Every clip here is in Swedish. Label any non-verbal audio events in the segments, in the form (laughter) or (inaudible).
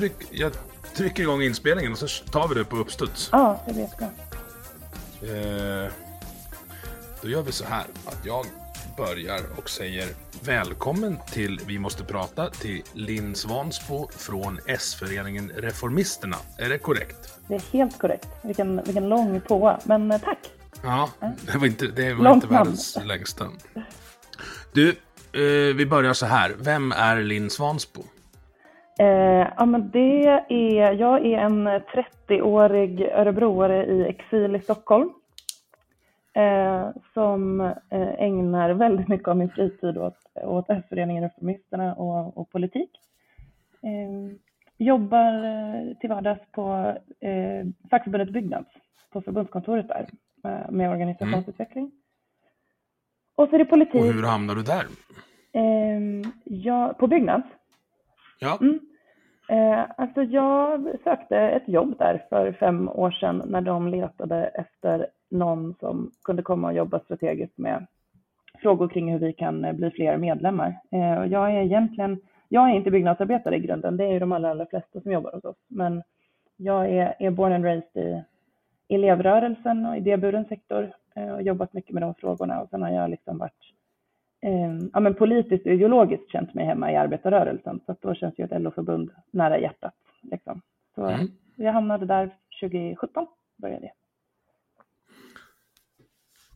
Tryck, jag trycker igång inspelningen och så tar vi det på uppstuds. Ja, det vet jag. Eh, då gör vi så här att jag börjar och säger välkommen till Vi måste prata till Linn Svansbo från S-föreningen Reformisterna. Är det korrekt? Det är helt korrekt. Vilken, vilken lång påa, men eh, tack. Ja, det var inte, det var Långt inte namn. världens längsta. Du, eh, vi börjar så här. Vem är Linn Svansbo? Eh, ja, men det är, jag är en 30-årig örebroare i exil i Stockholm. Eh, som eh, ägnar väldigt mycket av min fritid åt, åt S-föreningen Reformisterna och, och politik. Eh, jobbar eh, till vardags på eh, fackförbundet Byggnads, på förbundskontoret där, eh, med organisationsutveckling. Och så är det politik. Och hur hamnar du där? Eh, ja, på Byggnads? Ja, Mm. Eh, alltså jag sökte ett jobb där för fem år sedan när de letade efter någon som kunde komma och jobba strategiskt med frågor kring hur vi kan eh, bli fler medlemmar. Eh, och jag är egentligen, jag är inte byggnadsarbetare i grunden, det är ju de allra, allra flesta som jobbar hos oss. Men jag är, är born and raised i elevrörelsen och idéburen sektor eh, och jobbat mycket med de frågorna och sen har jag liksom varit eh, ja, men politiskt och ideologiskt känt mig hemma i arbetarrörelsen. Så att då känns ju ett LO-förbund nära hjärtat. Liksom. Så Mm. jag hamnade där 2017, började jag.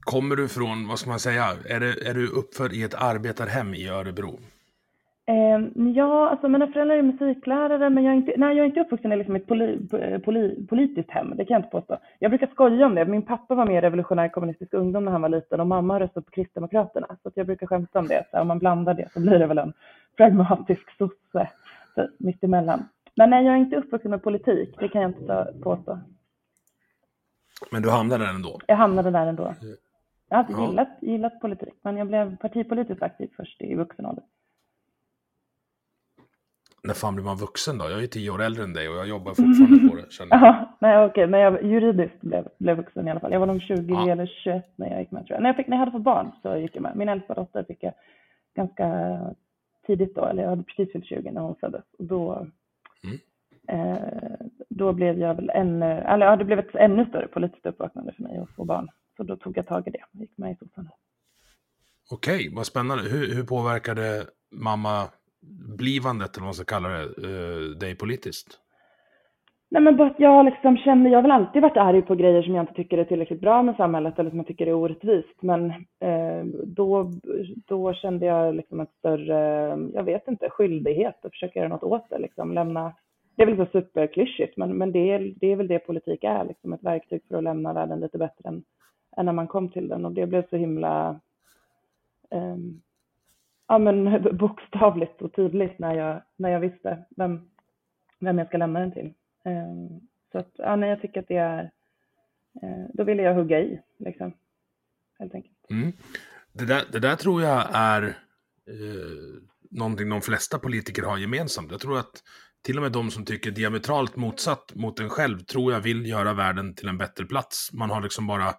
kommer du från, vad ska man säga, är, det, är du uppfödd i ett arbetarhem i Örebro? Eh, ja, alltså mina föräldrar är musiklärare, men jag är inte, nej, jag är inte uppvuxen i liksom ett poli, poli, politiskt hem, det kan jag inte påstå. Jag brukar skoja om det. Min pappa var med i Revolutionär kommunistisk ungdom när han var liten och mamma röstade på Kristdemokraterna. Så jag brukar skämta om det. Så om man blandar det så blir det väl en pragmatisk sosse så, mittemellan. Men nej, jag är inte uppvuxen med politik, det kan jag inte påstå. Men du hamnade där ändå? Jag hamnade där ändå. Jag har alltid Ja. gillat, gillat politik, men jag blev partipolitiskt aktiv först i vuxen ålder. När fan blir man vuxen då? Jag är ju tio år äldre än dig och jag jobbar fortfarande på det. Känner jag. Ja, nej okej, men jag juridiskt blev, blev vuxen i alla fall. Jag var nog 20 Ja. eller 21 när jag gick med tror jag. När jag, fick, när jag hade fått barn så gick jag med. Min äldsta dotter fick jag ganska tidigt då, eller jag hade precis fyllt 20 när hon föddes. Och då, eh, då blev jag väl ännu, eller ja, det blev ett ännu större politiskt uppvaknande för mig att få barn. Så då tog jag tag i det och gick med i sossarna. Okej, vad spännande. Hur, hur påverkade mamma blivandet, eller vad man ska kalla det, eh, dig politiskt? Nej men bara att jag liksom känner, jag har väl alltid varit arg på grejer som jag inte tycker är tillräckligt bra med samhället eller som jag tycker är orättvist. Men eh, då, då kände jag liksom ett större, jag vet inte, skyldighet att försöka göra något åt det. Liksom. Lämna, det är väl så superklyschigt men, men det, är, det är väl det politik är, liksom ett verktyg för att lämna världen lite bättre än, än när man kom till den. Och det blev så himla eh, ja, men (laughs) bokstavligt och tydligt när jag, när jag visste vem, vem jag ska lämna den till. Ehm, så att, ja, nej, jag tycker att det är, eh, då ville jag hugga i, liksom. Helt enkelt. Mm. Det, där, det där tror jag är eh, någonting de flesta politiker har gemensamt. Jag tror att till och med de som tycker diametralt motsatt mot en själv tror jag vill göra världen till en bättre plats. Man har liksom bara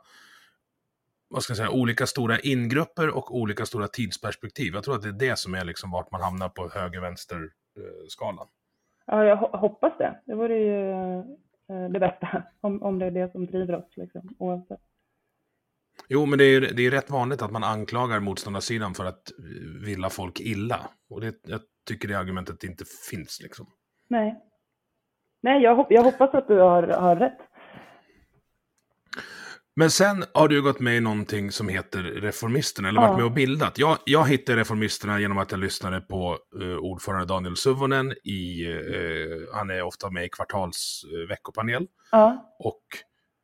vad ska jag säga, olika stora ingrupper och olika stora tidsperspektiv. Jag tror att det är det som är liksom vart man hamnar på höger-vänster-skalan. Ja, jag ho- hoppas det. Det vore ju eh, det bästa, (laughs) om, om det är det som driver oss, liksom, oavsett. Jo, men det är, det är rätt vanligt att man anklagar motståndarsidan för att vilja folk illa. Och det, jag tycker det argumentet inte finns liksom. Nej. Nej, jag, hop jag hoppas att du har, har rätt. Men sen har du gått med i någonting som heter Reformisterna, eller ja. varit med och bildat. Jag, jag hittade Reformisterna genom att jag lyssnade på uh, ordförande Daniel Suvonen i, uh, han är ofta med i Kvartals uh, veckopanel. Ja. Och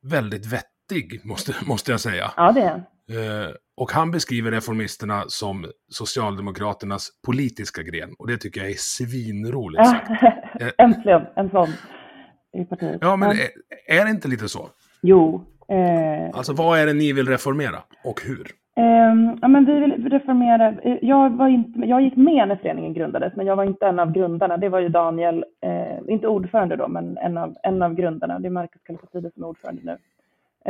väldigt vettig, måste, (laughs) måste jag säga. Ja, det är uh, Och han beskriver Reformisterna som Socialdemokraternas politiska gren. Och det tycker jag är svinroligt sagt. (laughs) Äntligen, en sån i partiet. Ja, men är, är det inte lite så? Jo, Eh, alltså vad är det ni vill reformera och hur? Eh, ja, men vi vill reformera. Eh, jag, var inte, jag gick med när föreningen grundades, men jag var inte en av grundarna. Det var ju Daniel, eh, inte ordförande då, men en av, en av grundarna. Det är Marcus Kallifatides som är ordförande nu.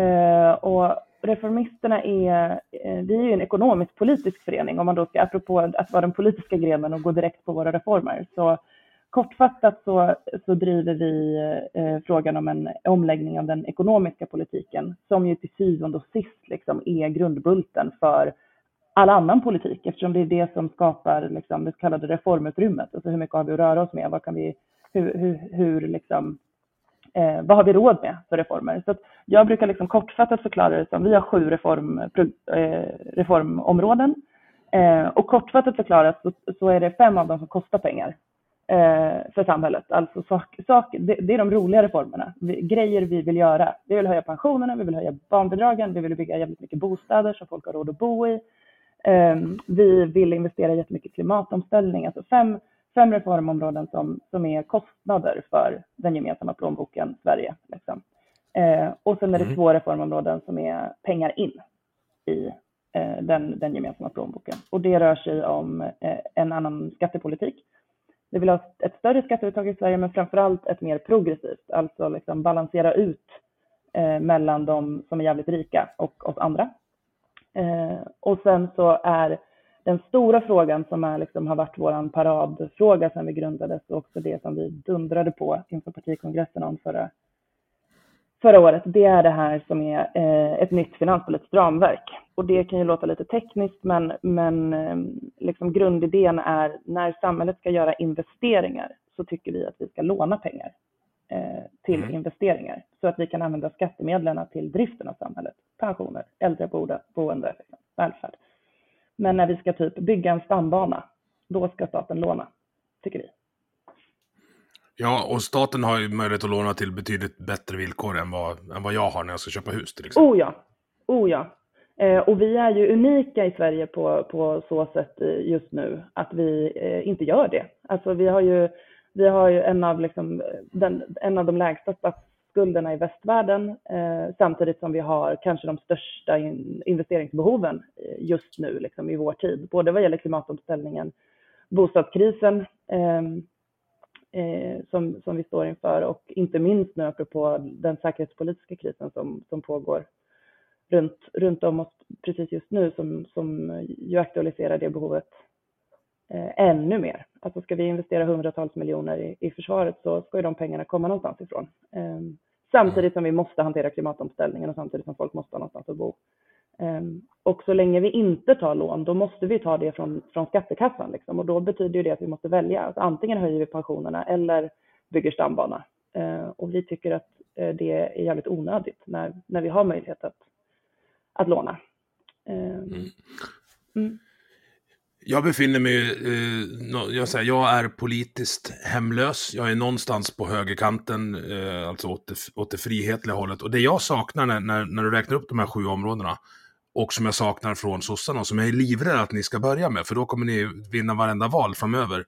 Eh, och Reformisterna är, eh, vi är ju en ekonomisk politisk förening om man då ska, apropå att vara den politiska grenen och gå direkt på våra reformer. Så Kortfattat så, så driver vi eh, frågan om en omläggning av den ekonomiska politiken som ju till syvende och sist liksom är grundbulten för all annan politik eftersom det är det som skapar liksom, det så kallade reformutrymmet. Alltså hur mycket har vi att röra oss med? Vad, kan vi, hur, hur, hur liksom, eh, vad har vi råd med för reformer? Så jag brukar liksom kortfattat förklara det som vi har sju reform, eh, reformområden eh, och kortfattat förklarat så, så är det fem av dem som kostar pengar för samhället. Alltså sak, sak, det, det, är de roliga reformerna, vi, grejer vi vill göra. Vi vill höja pensionerna, vi vill höja barnbidragen, vi vill bygga jävligt mycket bostäder som folk har råd att bo i. Eh, vi vill investera jättemycket i klimatomställning, alltså fem, fem reformområden som, som är kostnader för den gemensamma plånboken Sverige. Liksom. Eh, och sen är det mm. två reformområden som är pengar in i eh, den, den gemensamma plånboken. Och det rör sig om eh, en annan skattepolitik vi vill ha ett större skatteuttag i Sverige, men framför allt ett mer progressivt, alltså liksom balansera ut eh, mellan de som är jävligt rika och oss andra. Eh, och sen så är den stora frågan som är, liksom, har varit vår paradfråga sedan vi grundades och också det som vi dundrade på inför partikongressen om förra, förra året, det är det här som är eh, ett nytt finanspolitiskt ramverk. Och det kan ju låta lite tekniskt, men, men eh, liksom grundidén är när samhället ska göra investeringar så tycker vi att vi ska låna pengar eh, till mm. investeringar så att vi kan använda skattemedlen till driften av samhället, pensioner, äldreboende, välfärd. Men när vi ska typ bygga en stambana, då ska staten låna, tycker vi. Ja, och staten har ju möjlighet att låna till betydligt bättre villkor än vad, än vad jag har när jag ska köpa hus till exempel. Oh ja, oh ja. Eh, och vi är ju unika i Sverige på, på så sätt eh, just nu att vi eh, inte gör det. Alltså vi har ju, vi har ju en, av liksom, den, en av de lägsta statsskulderna i västvärlden eh, samtidigt som vi har kanske de största in, investeringsbehoven eh, just nu liksom, i vår tid. Både vad gäller klimatomställningen, bostadskrisen ehm, eh, som, som vi står inför och inte minst nu apropå den säkerhetspolitiska krisen som, som pågår runt, runt om oss precis just nu som, som ju aktualiserar det behovet eh, ännu mer. Alltså ska vi investera hundratals miljoner i, i försvaret så ska ju de pengarna komma någonstans ifrån. Eh, samtidigt som vi måste hantera klimatomställningen och samtidigt som folk måste ha någonstans att bo. Um, och så länge vi inte tar lån, då måste vi ta det från, från skattekassan. Liksom. Och då betyder det att vi måste välja. Alltså, antingen höjer vi pensionerna eller bygger stambana. Uh, och vi tycker att uh, det är jävligt onödigt när, när vi har möjlighet att, att låna. Uh, mm. Mm. Jag befinner mig, eh, jag, säger, jag är politiskt hemlös. Jag är någonstans på högerkanten, eh, alltså åt det, åt det frihetliga hållet. Och det jag saknar när, när, när, du räknar upp de här sju områdena, och som jag saknar från sossarna, och som jag är livrädd att ni ska börja med, för då kommer ni vinna varenda val framöver,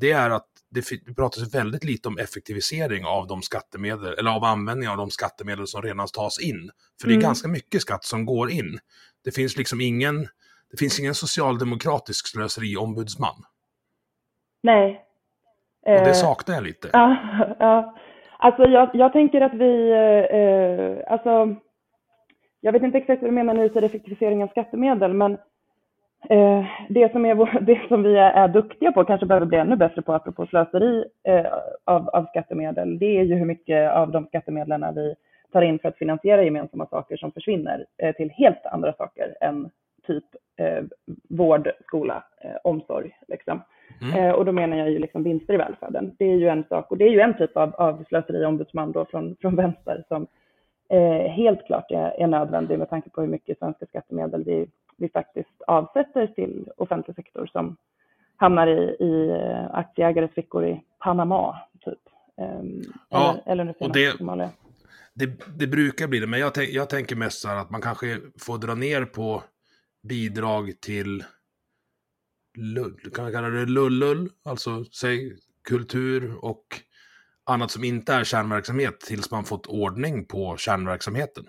det är att det, pratas väldigt lite om effektivisering av de skattemedel, eller av användning av de skattemedel som redan tas in. För det är mm. ganska mycket skatt som går in. Det finns liksom ingen det finns ingen socialdemokratisk slöseriombudsman. Nej. Och det eh, saknar jag lite. Ja, (laughs) ja. Alltså jag, jag tänker att vi, eh, alltså, jag vet inte exakt vad du menar när du säger effektivisering av skattemedel, men eh, det, som är vår, (laughs) det som vi är, är, duktiga på, kanske behöver bli ännu bättre på, apropå slöseri eh, av, av skattemedel, det är ju hur mycket av de skattemedlen vi tar in för att finansiera gemensamma saker som försvinner eh, till helt andra saker än typ eh, vård, skola, eh, omsorg. Liksom. Mm. Eh, och då menar jag ju liksom vinster i välfärden. Det är ju en sak och det är ju en typ av, av slöseriombudsman då från, från vänster som helt klart är, är nödvändig med tanke på hur mycket svenska skattemedel vi, vi faktiskt avsätter till offentlig sektor som hamnar i, i eh, aktieägares fickor i Panama, typ. Um, ja, eller, eller och det, Somalia. Det, det, brukar bli det, men jag, jag tänker mest så här att man kanske får dra ner på bidrag till, kan man kalla det lullull, alltså säg kultur och annat som inte är kärnverksamhet tills man fått ordning på kärnverksamheten.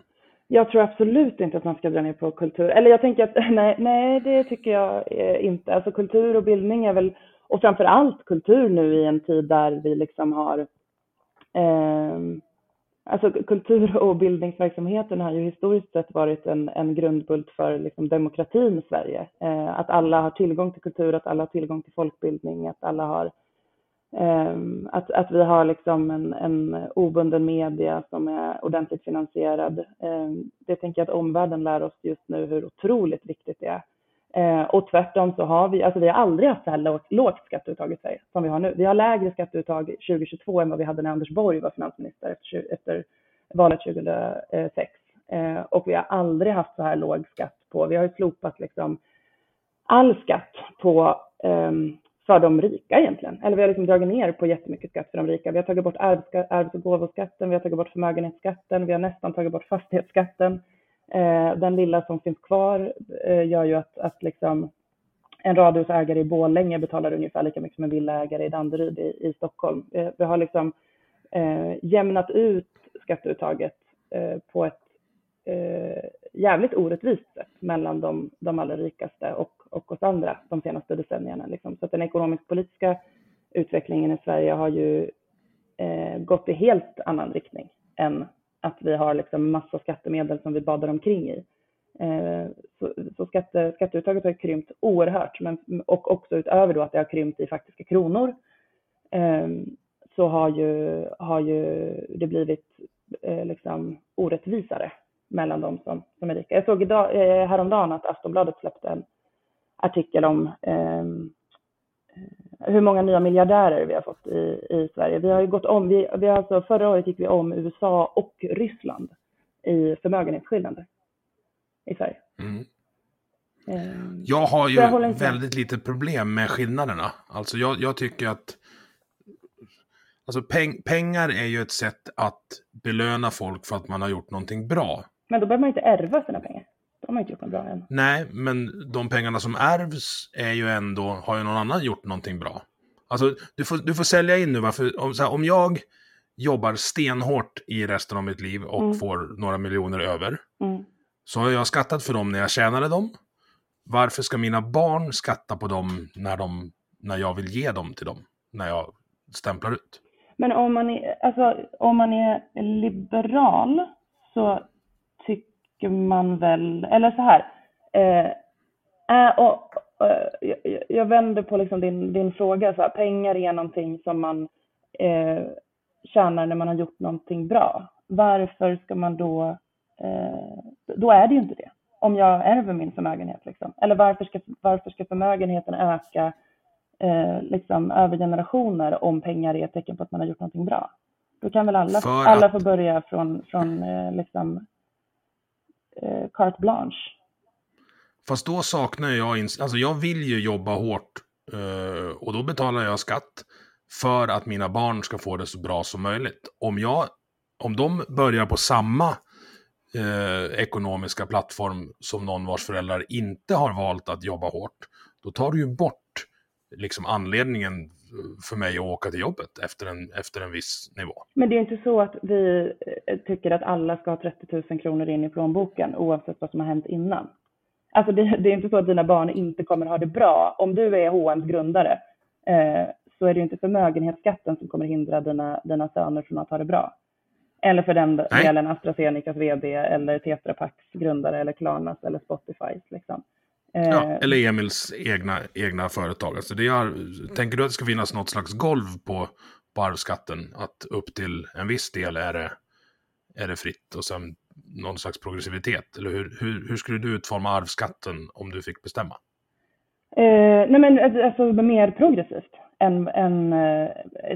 Jag tror absolut inte att man ska dra ner på kultur. Eller jag tänker att (laughs) nej, nej det tycker jag eh, inte. Alltså kultur och bildning är väl, och framför allt kultur nu i en tid där vi liksom har eh, Alltså kultur och bildningsverksamheten har ju historiskt sett varit en, en grundbult för liksom demokratin i Sverige. Eh, att alla har tillgång till kultur, att alla har tillgång till folkbildning, att alla har Ehm, att, att vi har liksom en, en obunden media som är ordentligt finansierad. Ehm, det tänker jag att omvärlden lär oss just nu hur otroligt viktigt det är. Ehm, och tvärtom så har vi, alltså vi har aldrig haft så här lågt, lågt skatteuttag i Sverige som vi har nu. Vi har lägre skatteuttag 2022 än vad vi hade när Anders Borg var finansminister efter, efter valet 2006. Och vi har aldrig haft så här låg skatt på, vi har ju slopat liksom all skatt på um, för de rika egentligen. Eller vi har liksom dragit ner på jättemycket skatt för de rika. Vi har tagit bort arvs och gåvoskatten, vi har tagit bort förmögenhetsskatten, vi har nästan tagit bort fastighetsskatten. Eh, den lilla som finns kvar eh, gör ju att, att liksom en radhusägare i Bålänge betalar ungefär lika mycket som en villaägare i Danderyd i, i Stockholm. Eh, vi har liksom eh, jämnat ut skatteuttaget eh, på ett eh, jävligt orättvist sätt mellan de, de allra rikaste och, och oss andra de senaste decennierna. Liksom. Så att den ekonomisk-politiska utvecklingen i Sverige har ju eh, gått i helt annan riktning än att vi har liksom massa skattemedel som vi badar omkring i. Eh, så, så skatte, skatteuttaget har krympt oerhört, men, och också utöver då att det har krympt i faktiska kronor, eh, så har ju, har ju det blivit eh, liksom orättvisare mellan de som, som är rika. Jag såg idag, eh, häromdagen att Aftonbladet släppte en artikel om eh, hur många nya miljardärer vi har fått i, i Sverige. Vi har ju gått om, vi, vi alltså, förra året gick vi om USA och Ryssland i förmögenhetsskillnader i Sverige. Mm. Eh, jag har ju jag väldigt lite problem med skillnaderna. Alltså jag, jag tycker att Alltså peng, pengar är ju ett sätt att belöna folk för att man har gjort någonting bra. Men då behöver man inte ärva sina pengar. Har man inte gjort något bra än. Nej, men de pengarna som ärvs är ju ändå, har ju någon annan gjort någonting bra. Alltså, du får, du får sälja in nu, varför, om, här, om jag jobbar stenhårt i resten av mitt liv och mm. får några miljoner över, mm. så har jag skattat för dem när jag tjänade dem. Varför ska mina barn skatta på dem när, de, när jag vill ge dem till dem, när jag stämplar ut? Men om man är, alltså, om man är liberal så man väl, eller så här, eh, äh, och, äh, jag, jag, vänder på liksom din, din fråga, så här, pengar är någonting som man eh, tjänar när man har gjort någonting bra. Varför ska man då, eh, då är det ju inte det. Om jag ärver min förmögenhet liksom. Eller varför ska, varför ska förmögenheten öka eh, liksom över generationer om pengar är ett tecken på att man har gjort någonting bra? Då kan väl alla, alla få börja från, från eh, liksom eh, carte blanche. Fast då saknar jag, alltså jag vill ju jobba hårt eh, och då betalar jag skatt för att mina barn ska få det så bra som möjligt. Om, jag, om de börjar på samma eh, ekonomiska plattform som någon vars föräldrar inte har valt att jobba hårt, då tar du ju bort liksom anledningen för mig att åka till jobbet efter en, efter en viss nivå. Men det är inte så att vi eh, tycker att alla ska ha 30 000 kronor in i plånboken oavsett vad som har hänt innan. Alltså det, det är inte så att dina barn inte kommer ha det bra. Om du är H&M's grundare eh, så är det inte förmögenhetsskatten som kommer hindra dina, dina söner från att ha det bra. Eller för den delen AstraZenecas vd eller Tetra Paks grundare eller Klarnas eller Spotifys. Liksom. Ja, eh, eller Emils egna, egna företag. Alltså det är, tänker du att det ska finnas något slags golv på, på arvsskatten? Att upp till en viss del är det, är det fritt och sen någon slags progressivitet? Eller hur, hur, hur skulle du utforma arvsskatten om du fick bestämma? Eh, nej men alltså mer progressivt en, en, eh,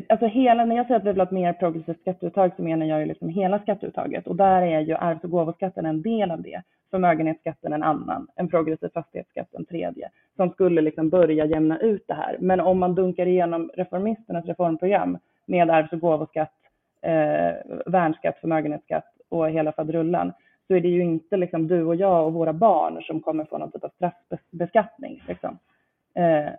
alltså hela, när jag säger att vi vill ha ett mer progressivt skatteuttag så menar jag ju liksom hela skatteuttaget och där är ju arvs och gåvoskatten en del av det, förmögenhetsskatten en annan, en progressiv fastighetsskatt en tredje, som skulle liksom börja jämna ut det här. Men om man dunkar igenom reformisternas reformprogram med arvs och gåvoskatt, eh, värnskatt, förmögenhetsskatt och hela faderullan, så är det ju inte liksom du och jag och våra barn som kommer få någon typ av straffbeskattning. Liksom. Eh,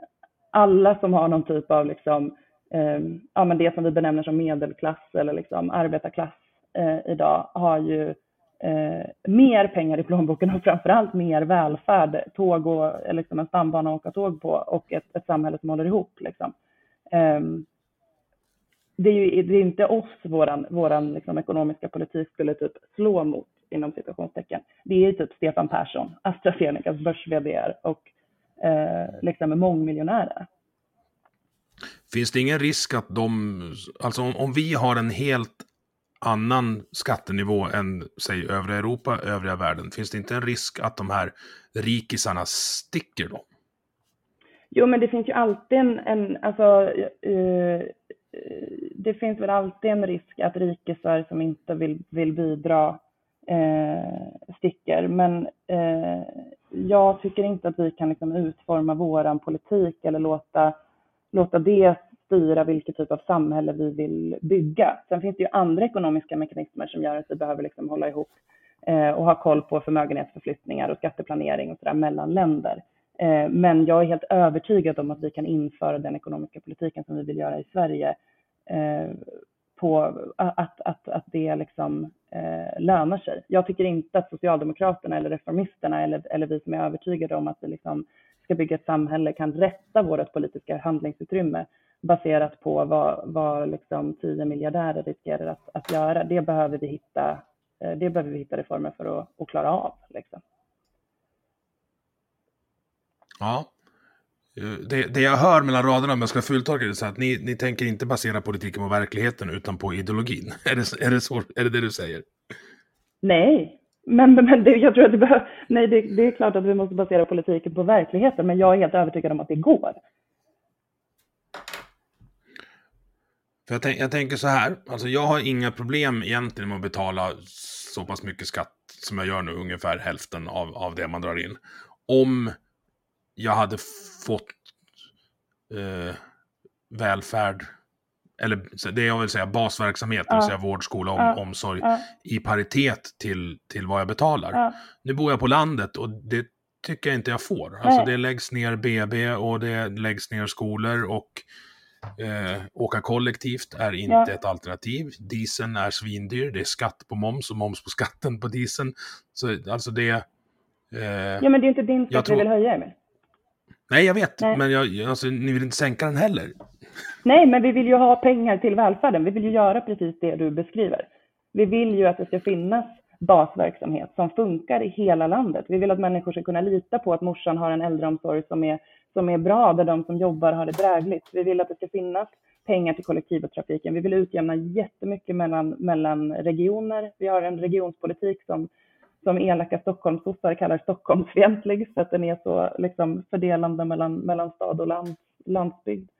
alla som har någon typ av liksom, eh, ja, men det som vi benämner som medelklass eller liksom arbetarklass eh, idag har ju eh, mer pengar i plånboken och framförallt mer välfärd, tåg och eh, liksom en stambana att åka tåg på och ett, ett samhälle som håller ihop. Liksom. Ehm, det är ju det är inte oss våran, våran liksom ekonomiska politik skulle typ slå mot inom situationstecken. Det är typ Stefan Persson, AstraZenecas börs och eh, liksom mångmiljonärer. Finns det ingen risk att de, alltså om, om vi har en helt annan skattenivå än, säg, övriga Europa, övriga världen, finns det inte en risk att de här rikisarna sticker då? Jo, men det finns ju alltid en, en alltså, uh, det finns väl alltid en risk att rikisar som inte vill, vill bidra eh, sticker. Men eh, jag tycker inte att vi kan liksom utforma vår politik eller låta, låta det styra vilken typ av samhälle vi vill bygga. Sen finns det ju andra ekonomiska mekanismer som gör att vi behöver liksom hålla ihop eh, och ha koll på förmögenhetsförflyttningar och skatteplanering och sådär mellan länder. Eh, men jag är helt övertygad om att vi kan införa den ekonomiska politiken som vi vill göra i Sverige eh, på att, att, att det liksom eh, lönar sig. Jag tycker inte att Socialdemokraterna eller reformisterna eller, eller vi som är övertygade om att vi liksom ska bygga ett samhälle kan rätta vårt politiska handlingsutrymme baserat på vad, vad liksom tio miljardärer riskerar att, att göra. Det behöver vi hitta, eh, det behöver vi hitta reformer för att, att klara av. Liksom. Ja, det, det, jag hör mellan raderna om jag ska fulltolka det så att ni, ni tänker inte basera politiken på verkligheten utan på ideologin. (laughs) Är det är det, så, är det, det du säger? Nej, men, men det, jag tror att det, behöver, nej, det, det, är klart att vi måste basera politiken på verkligheten, men jag är helt övertygad om att det går. För jag, tänk, jag tänker så här, alltså jag har inga problem egentligen med att betala så pass mycket skatt som jag gör nu, ungefär hälften av, av det man drar in. Om jag hade fått eh, välfärd, eller det jag vill säga basverksamhet, ja. det vill säga vård, skola och ja. omsorg, ja. i paritet till, till vad jag betalar. Nu bor jag på landet och det tycker jag inte jag får. Alltså det läggs ner BB och det läggs ner skolor och eh, åka kollektivt är inte ett alternativ. Dieseln är svindyr, det är skatt på moms och moms på skatten på dieseln. Så alltså det... Eh, ja men det är inte din skatt tror... vi vill höja Emil. Nej, jag vet. Nej. Men jag, alltså, ni vill inte sänka den heller. Nej, men vi vill ju ha pengar till välfärden. Vi vill ju göra precis det du beskriver. Vi vill ju att det ska finnas basverksamhet som funkar i hela landet. Vi vill att människor ska kunna lita på att morsan har en äldreomsorg som är, som är bra, där de som jobbar har det drägligt. Vi vill att det ska finnas pengar till kollektivtrafiken. Vi vill utjämna jättemycket mellan, mellan regioner. Vi har en regionspolitik som som elaka Stockholmssossar kallar Stockholmsfientlig för att den är så liksom, fördelande mellan, mellan stad och land, landsbygd.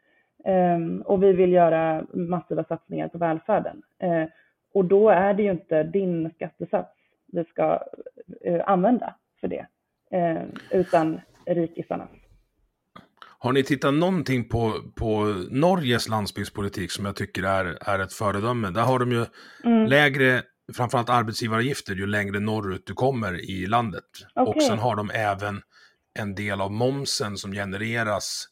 Um, och vi vill göra massiva satsningar på välfärden. Uh, och då är det ju inte din skattesats vi ska uh, använda för det, uh, utan rikisarnas. Har ni tittat någonting på, på Norges landsbygdspolitik som jag tycker är, är ett föredöme? Där har de ju mm. lägre framförallt arbetsgivaravgifter ju längre norrut du kommer i landet. Okay. Och sen har de även en del av momsen som genereras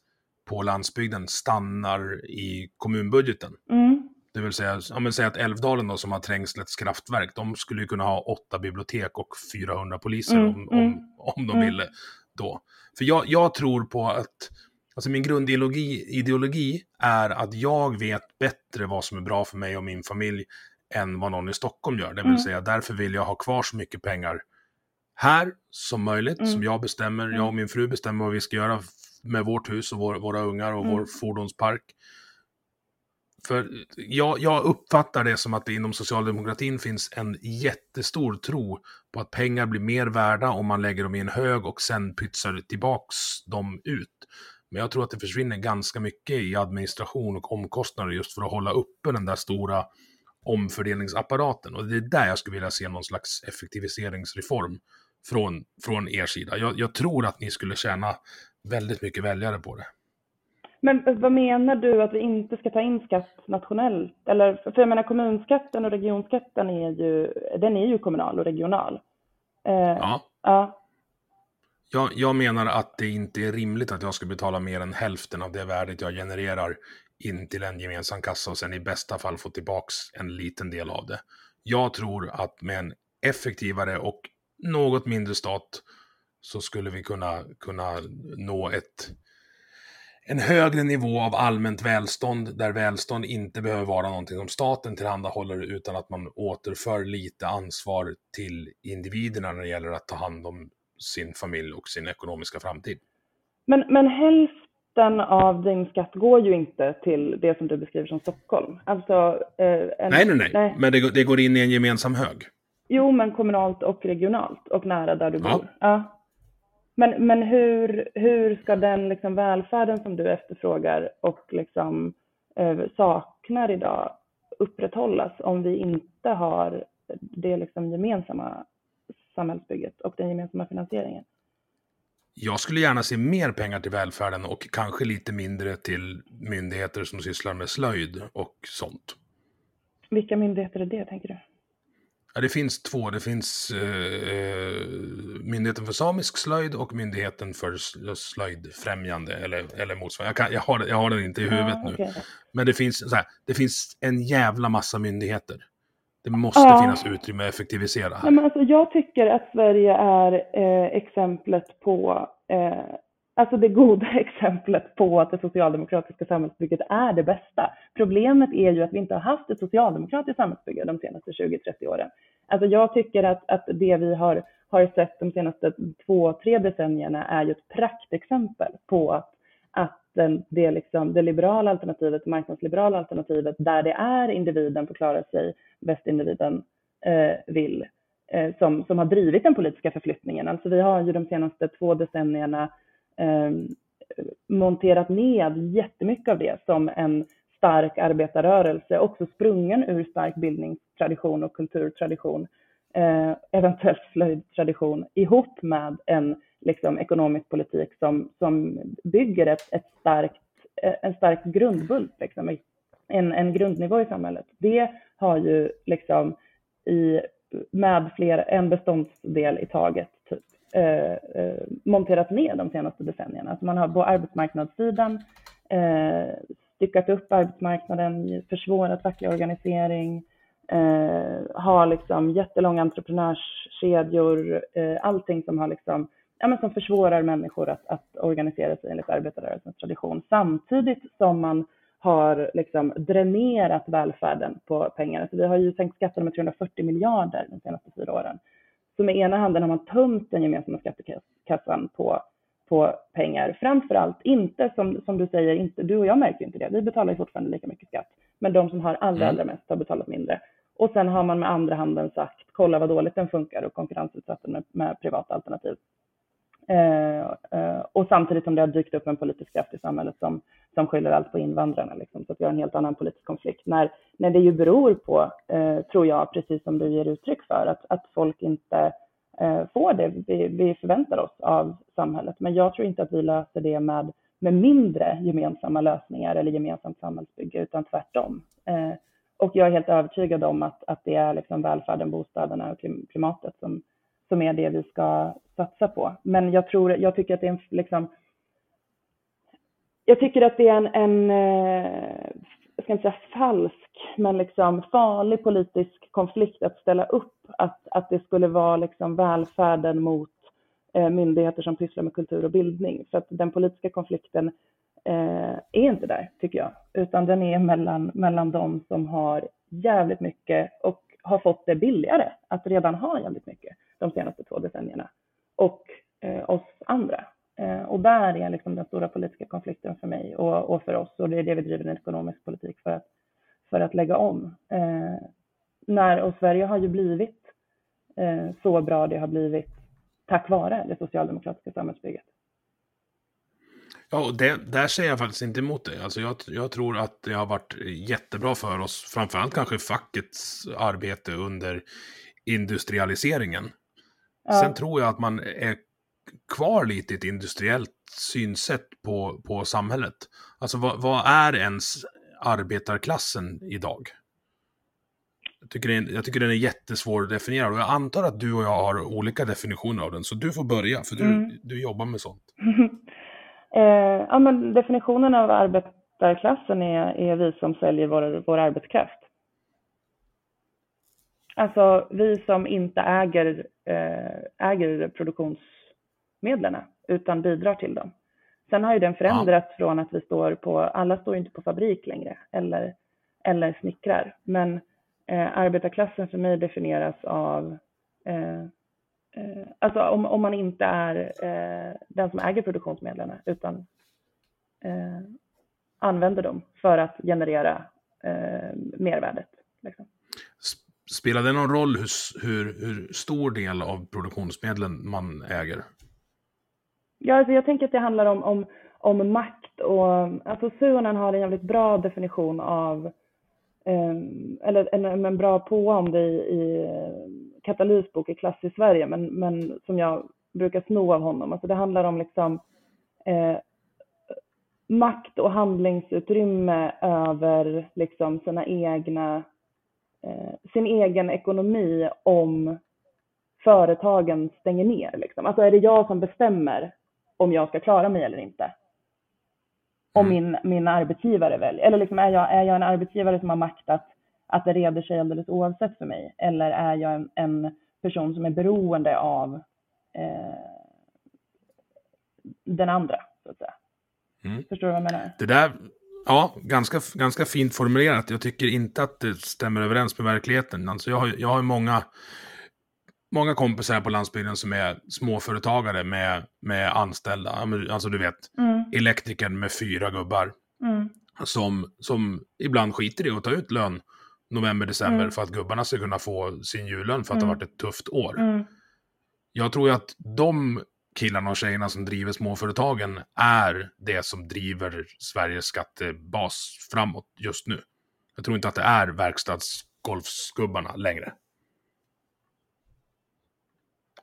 på landsbygden stannar i kommunbudgeten. Mm. Det vill säga, om man säger att Älvdalen då, som har Trängslets kraftverk, de skulle ju kunna ha åtta bibliotek och 400 poliser mm. om, om, mm. om de mm. ville då. För jag, jag tror på att, alltså min grundideologi ideologi är att jag vet bättre vad som är bra för mig och min familj än vad någon i Stockholm gör. Det vill mm. säga därför vill jag ha kvar så mycket pengar här som möjligt, mm. som jag bestämmer. Jag och mm. min fru bestämmer vad vi ska göra med vårt hus och vår, våra ungar och vår mm. fordonspark. För jag, jag uppfattar det som att det inom socialdemokratin finns en jättestor tro på att pengar blir mer värda om man lägger dem i en hög och sen pytsar tillbaks dem ut. Men jag tror att det försvinner ganska mycket i administration och omkostnader just för att hålla uppe den där stora omfördelningsapparaten. Och det är där jag skulle vilja se någon slags effektiviseringsreform från, från er sida. Jag, jag tror att ni skulle tjäna väldigt mycket väljare på det. Men vad menar du att vi inte ska ta in skatt nationellt? Eller, för jag menar kommunskatten och regionskatten är ju, den är ju kommunal och regional. Eh, ja. ja. Jag, jag menar att det inte är rimligt att jag ska betala mer än hälften av det värdet jag genererar in till en gemensam kassa och sen i bästa fall få tillbaks en liten del av det. Jag tror att med en effektivare och något mindre stat så skulle vi kunna, kunna nå ett, en högre nivå av allmänt välstånd, där välstånd inte behöver vara någonting som staten tillhandahåller, utan att man återför lite ansvar till individerna när det gäller att ta hand om sin familj och sin ekonomiska framtid. Men, men hälften av din skatt går ju inte till det som du beskriver som Stockholm. Alltså, eh, en, nej, nej, nej, nej, men det, det, går in i en gemensam hög. Jo, men kommunalt och regionalt och nära där du bor. Ja. Men, men hur, hur ska den liksom välfärden som du efterfrågar och liksom, eh, saknar idag upprätthållas om vi inte har det liksom gemensamma samhällsbygget och den gemensamma finansieringen? Jag skulle gärna se mer pengar till välfärden och kanske lite mindre till myndigheter som sysslar med slöjd och sånt. Vilka myndigheter är det, tänker du? Ja, det finns två. Det finns eh, Myndigheten för samisk slöjd och Myndigheten för slöjdfrämjande eller, eller motsvarande. Jag, kan, jag, har, jag har den inte i huvudet ja, okay. nu. Men det finns, så här, det finns en jävla massa myndigheter. Det måste ja. finnas utrymme att effektivisera. Här. men alltså, jag tycker att Sverige är eh, exemplet på eh, alltså det goda (laughs) exemplet på att det socialdemokratiska samhällsbygget är det bästa. Problemet är ju att vi inte har haft ett socialdemokratiskt samhällsbygge de senaste 20-30 åren. Alltså jag tycker att, att det vi har, har sett de senaste två, tre decennierna är ju ett praktexempel på att den, det, liksom, det liberala alternativet, marknadsliberala alternativet, där det är individen får klara sig bäst individen eh, vill, eh, som, som har drivit den politiska förflyttningen. Alltså vi har ju de senaste två decennierna eh, monterat ned jättemycket av det som en stark arbetarrörelse, också sprungen ur stark bildningstradition och kulturtradition, eh, eventuellt slöjdtradition, ihop med en liksom, ekonomisk politik som, som bygger ett, ett starkt, eh, en stark grundbult, liksom, en, en grundnivå i samhället. Det har ju liksom i, med fler, en beståndsdel i taget typ, Eh, eh, monterat ner de senaste decennierna. Alltså man har på arbetsmarknadssidan eh, styckat upp arbetsmarknaden, försvårat facklig organisering, eh, har liksom jättelånga entreprenörskedjor, eh, allting som har liksom, ja, men som försvårar människor att, att organisera sig enligt arbetarrörelsens tradition, samtidigt som man har liksom dränerat välfärden på pengar. Alltså vi har ju sänkt skatterna med 340 miljarder de senaste fyra åren. Så med ena handen har man tömt den gemensamma skattekassan på, på pengar. Framför allt inte, som, som du säger, inte, du och jag märker inte det. Vi betalar ju fortfarande lika mycket skatt. Men de som har allra, mm. allra mest har betalat mindre. Och sen har man med andra handen sagt, kolla vad dåligt den funkar och konkurrensutsatt den med, med privata alternativ. Eh, eh, och samtidigt som det har dykt upp en politisk kraft i samhället som, som skyller allt på invandrarna. Liksom, så att vi har en helt annan politisk konflikt. När, när det ju beror på, eh, tror jag, precis som du ger uttryck för, att, att folk inte eh, får det vi, vi förväntar oss av samhället. Men jag tror inte att vi löser det med, med mindre gemensamma lösningar eller gemensamt samhällsbygge, utan tvärtom. Eh, och jag är helt övertygad om att, att det är liksom välfärden, bostäderna och klimatet som, som är det vi ska satsa på. Men jag tror, jag tycker att det är en liksom, jag tycker att det är en, en eh, jag ska inte säga falsk, men liksom farlig politisk konflikt att ställa upp att, att det skulle vara liksom välfärden mot eh, myndigheter som pysslar med kultur och bildning. För att den politiska konflikten eh, är inte där, tycker jag, utan den är mellan, mellan de som har jävligt mycket och har fått det billigare att redan ha jävligt mycket de senaste två decennierna och eh, oss andra. Eh, och där är liksom den stora politiska konflikten för mig och, och, för oss och det är det vi driver en ekonomisk politik för att, för att lägga om. Eh, när, och Sverige har ju blivit eh, så bra det har blivit tack vare det socialdemokratiska samhällsbygget. Ja, och det, där säger jag faktiskt inte emot dig. Alltså jag, jag tror att det har varit jättebra för oss, framförallt kanske fackets arbete under industrialiseringen. Ja. Sen tror jag att man är kvar lite i ett industriellt synsätt på, på samhället. Alltså vad, vad är ens arbetarklassen idag? Jag tycker, är, jag tycker den är jättesvår att definiera och jag antar att du och jag har olika definitioner av den. Så du får börja, för du, mm. du jobbar med sånt. (laughs) eh, ja, men definitionen av arbetarklassen är, är vi som säljer vår, vår arbetskraft. Alltså vi som inte äger, eh, äger produktionsmedlen utan bidrar till dem. Sen har ju den förändrats ja. från att vi står på, alla står inte på fabrik längre eller, eller snickrar. Men eh, arbetarklassen för mig definieras av eh, Alltså om, om man inte är eh, den som äger produktionsmedlen utan eh, använder dem för att generera eh, mervärdet. Liksom. Spelar det någon roll hur, hur, hur stor del av produktionsmedlen man äger? Ja, alltså jag tänker att det handlar om, om, om makt och alltså Suonen har en jävligt bra definition av um, eller en, en bra på om det i, i Katalys bok i Klass i Sverige, men, men som jag brukar sno av honom. Alltså det handlar om liksom eh, makt och handlingsutrymme över liksom sina egna, eh, sin egen ekonomi om företagen stänger ner. Liksom. Alltså är det jag som bestämmer om jag ska klara mig eller inte. Om mm. min, min arbetsgivare väljer, eller liksom är, jag, är jag en arbetsgivare som har makt att, att det reder sig alldeles oavsett för mig? Eller är jag en, en person som är beroende av eh, den andra, så att säga? Mm. Förstår du vad jag menar? Det där, ja, ganska, ganska fint formulerat. Jag tycker inte att det stämmer överens med verkligheten. Alltså jag har, jag har många många kompisar på landsbygden som är småföretagare med, med anställda. Alltså du vet, mm. elektrikern med fyra gubbar. Mm. Som, som ibland skiter i att ta ut lön november, december mm. för att gubbarna ska kunna få sin jullön för att det har mm. varit ett tufft år. Mm. Jag tror ju att de killarna och tjejerna som driver småföretagen är det som driver Sveriges skattebas framåt just nu. Jag tror inte att det är verkstadsgolfsgubbarna längre.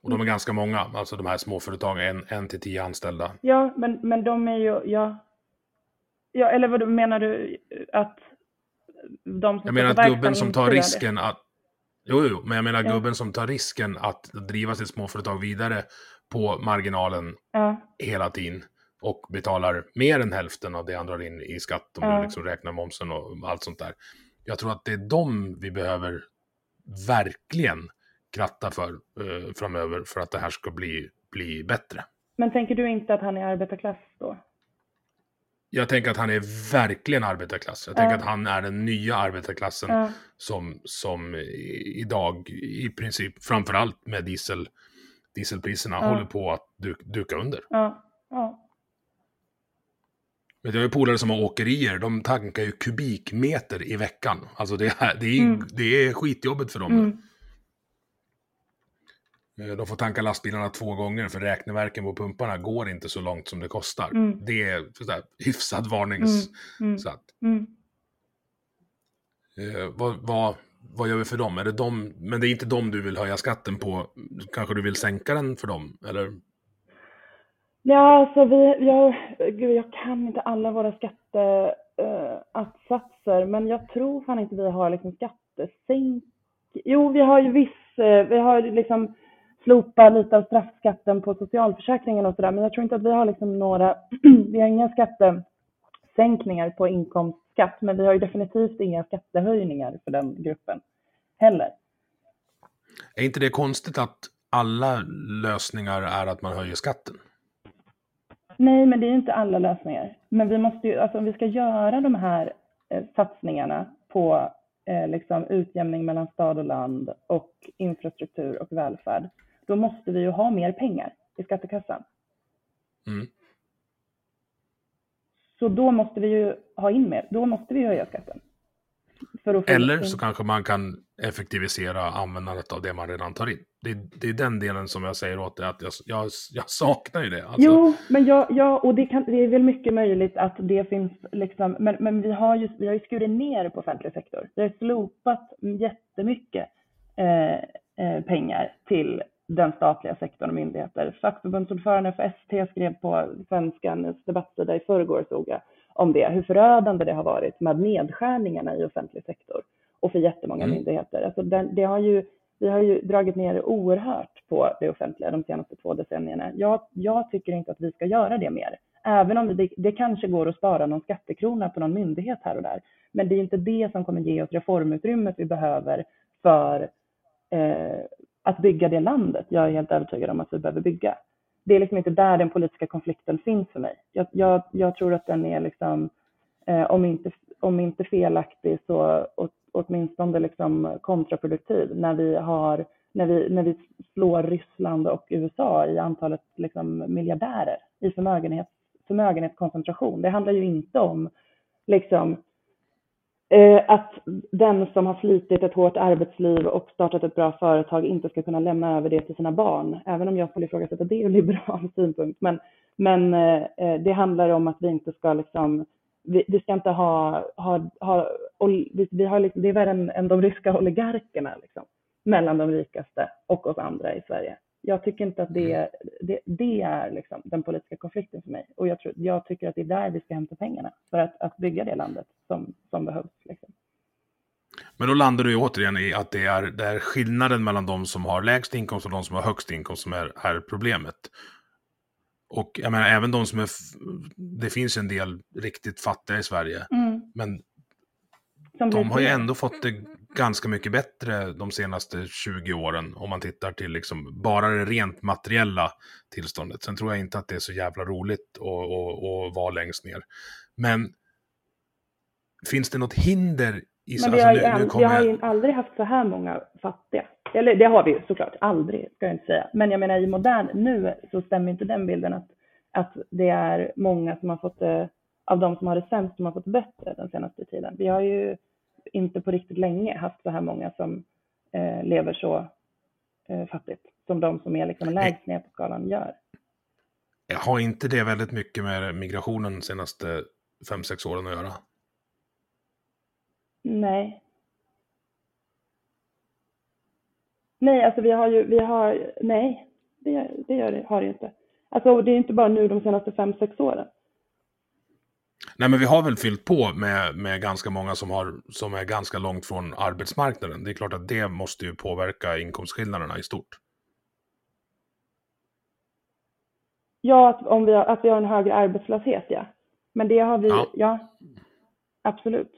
Och de är ganska många, alltså de här småföretagen, en, en till tio anställda. Ja, men, men de är ju, ja. Ja, eller vad menar du att de som Jag menar att gubben som tar risken att, jo, jo, men jag menar ja. gubben som tar risken att driva sitt småföretag vidare på marginalen ja. hela tiden och betalar mer än hälften av det han drar in i skatt om ja. du liksom räknar momsen och allt sånt där. Jag tror att det är de vi behöver verkligen kratta för eh, framöver för att det här ska bli, bli bättre. Men tänker du inte att han är arbetarklass då? Jag tänker att han är verkligen arbetarklass. Jag tänker att han är den nya arbetarklassen som, som idag i princip, framförallt med diesel, dieselpriserna, håller på att du, duka under. Ja. Jag har ju polare som har åkerier, de tankar ju kubikmeter i veckan. Alltså det är, det är, mm. det är skitjobbet för dem. Mm. Eh, de får tanka lastbilarna två gånger för räkneverken på pumparna går inte så långt som det kostar. Mm. Det är sådär, hyfsad varnings... Mm. Mm. Så att, mm. eh, vad, vad, vad gör vi för dem? Är det dem? Men det är inte dem du vill höja skatten på. Kanske du vill sänka den för dem? Eller? Ja, alltså vi, jag, gud, jag kan inte alla våra skatteatsatser, uh, men jag tror fan inte vi har liksom skattesänk... Jo, vi har ju viss, uh, vi har liksom slopa lite av straffskatten på socialförsäkringen och sådär. Men jag tror inte att vi har liksom några, (clears throat) vi har inga skattesänkningar på inkomstskatt, men vi har ju definitivt inga skattehöjningar för den gruppen heller. Är inte det konstigt att alla lösningar är att man höjer skatten? Nej, men det är inte alla lösningar. Men vi måste ju, alltså om vi ska göra de här eh, satsningarna på eh, liksom utjämning mellan stad och land och infrastruktur och välfärd, då måste vi ju ha mer pengar i skattekassan. Mm. Så då måste vi ju ha in mer, då måste vi höja skatten. Eller in- så kanske man kan effektivisera användandet av det man redan tar in. Det, det är den delen som jag säger åt dig, att jag, jag, jag saknar ju det. Alltså, Jo, men ja, ja och det, kan, det är väl mycket möjligt att det finns liksom, men, men vi har ju, vi har ju skurit ner på offentlig sektor. Vi har slopat jättemycket eh, eh, pengar till den statliga sektorn och myndigheter. Fackförbundsordförande för ST skrev på Svenskans debattsida i förrgår såg jag om det, hur förödande det har varit med nedskärningarna i offentlig sektor och för jättemånga Mm. myndigheter. Alltså den, det har ju, vi har ju dragit ner oerhört på det offentliga de senaste två decennierna. Jag, jag tycker inte att vi ska göra det mer. Även om det, det kanske går att spara någon skattekrona på någon myndighet här och där. Men det är inte det som kommer ge oss reformutrymmet vi behöver för eh, att bygga det landet jag är helt övertygad om att vi behöver bygga. Det är liksom inte där den politiska konflikten finns för mig. Jag, jag, jag tror att den är liksom, eh, om, inte, om inte felaktig så åt, åtminstone liksom kontraproduktiv när vi, har, när, vi, när vi slår Ryssland och USA i antalet liksom miljardärer i förmögenhet, förmögenhetskoncentration. Det handlar ju inte om liksom, Eh, att den som har slitit ett hårt arbetsliv och startat ett bra företag inte ska kunna lämna över det till sina barn, även om jag skulle ifrågasätta det ur liberal (laughs) synpunkt. Men, men eh, eh, det handlar om att vi inte ska liksom, vi, vi ska inte ha, ha, ha vi, vi har liksom, det är värre än, än de ryska oligarkerna liksom, mellan de rikaste och oss andra i Sverige. Jag tycker inte att det, det, det är liksom den politiska konflikten för mig. Och jag, tror, jag tycker att det är där vi ska hämta pengarna för att, att bygga det landet som, som behövs. Liksom. Men då landar du återigen i att det är, det är skillnaden mellan de som har lägst inkomst och de som har högst inkomst som är, är problemet. Och jag menar, även de som är... Det finns en del riktigt fattiga i Sverige. Men Som de har ju ändå fått det ganska mycket bättre de senaste 20 åren. Om man tittar till liksom bara det rent materiella tillståndet. Sen tror jag inte att det är så jävla roligt att, vara längst ner. Men finns det något hinder i Men vi alltså, har, ju, nu- nu vi har ju aldrig haft så här många fattiga. Eller det har vi ju såklart, aldrig ska jag inte säga. Men jag menar i modern, nu så stämmer inte den bilden att, att det är många som har fått det, av de som har det sämst som har fått bättre den senaste tiden. Vi har ju inte på riktigt länge haft så här många som eh, lever så eh, fattigt som de som är liksom lägst ner på skalan gör. Har inte det väldigt mycket med migrationen de senaste 5-6 åren att göra? Nej. Nej, alltså vi har ju, vi har, nej, det, gör- det gör det, har det inte. Alltså det är inte bara nu de senaste fem, sex åren. Nej, men vi har väl fyllt på med, med ganska många som, har, som är ganska långt från arbetsmarknaden. Det är klart att det måste ju påverka inkomstskillnaderna i stort. Ja, att, om vi har, att vi har en högre arbetslöshet, ja. Men det har vi, Ja. ja, absolut.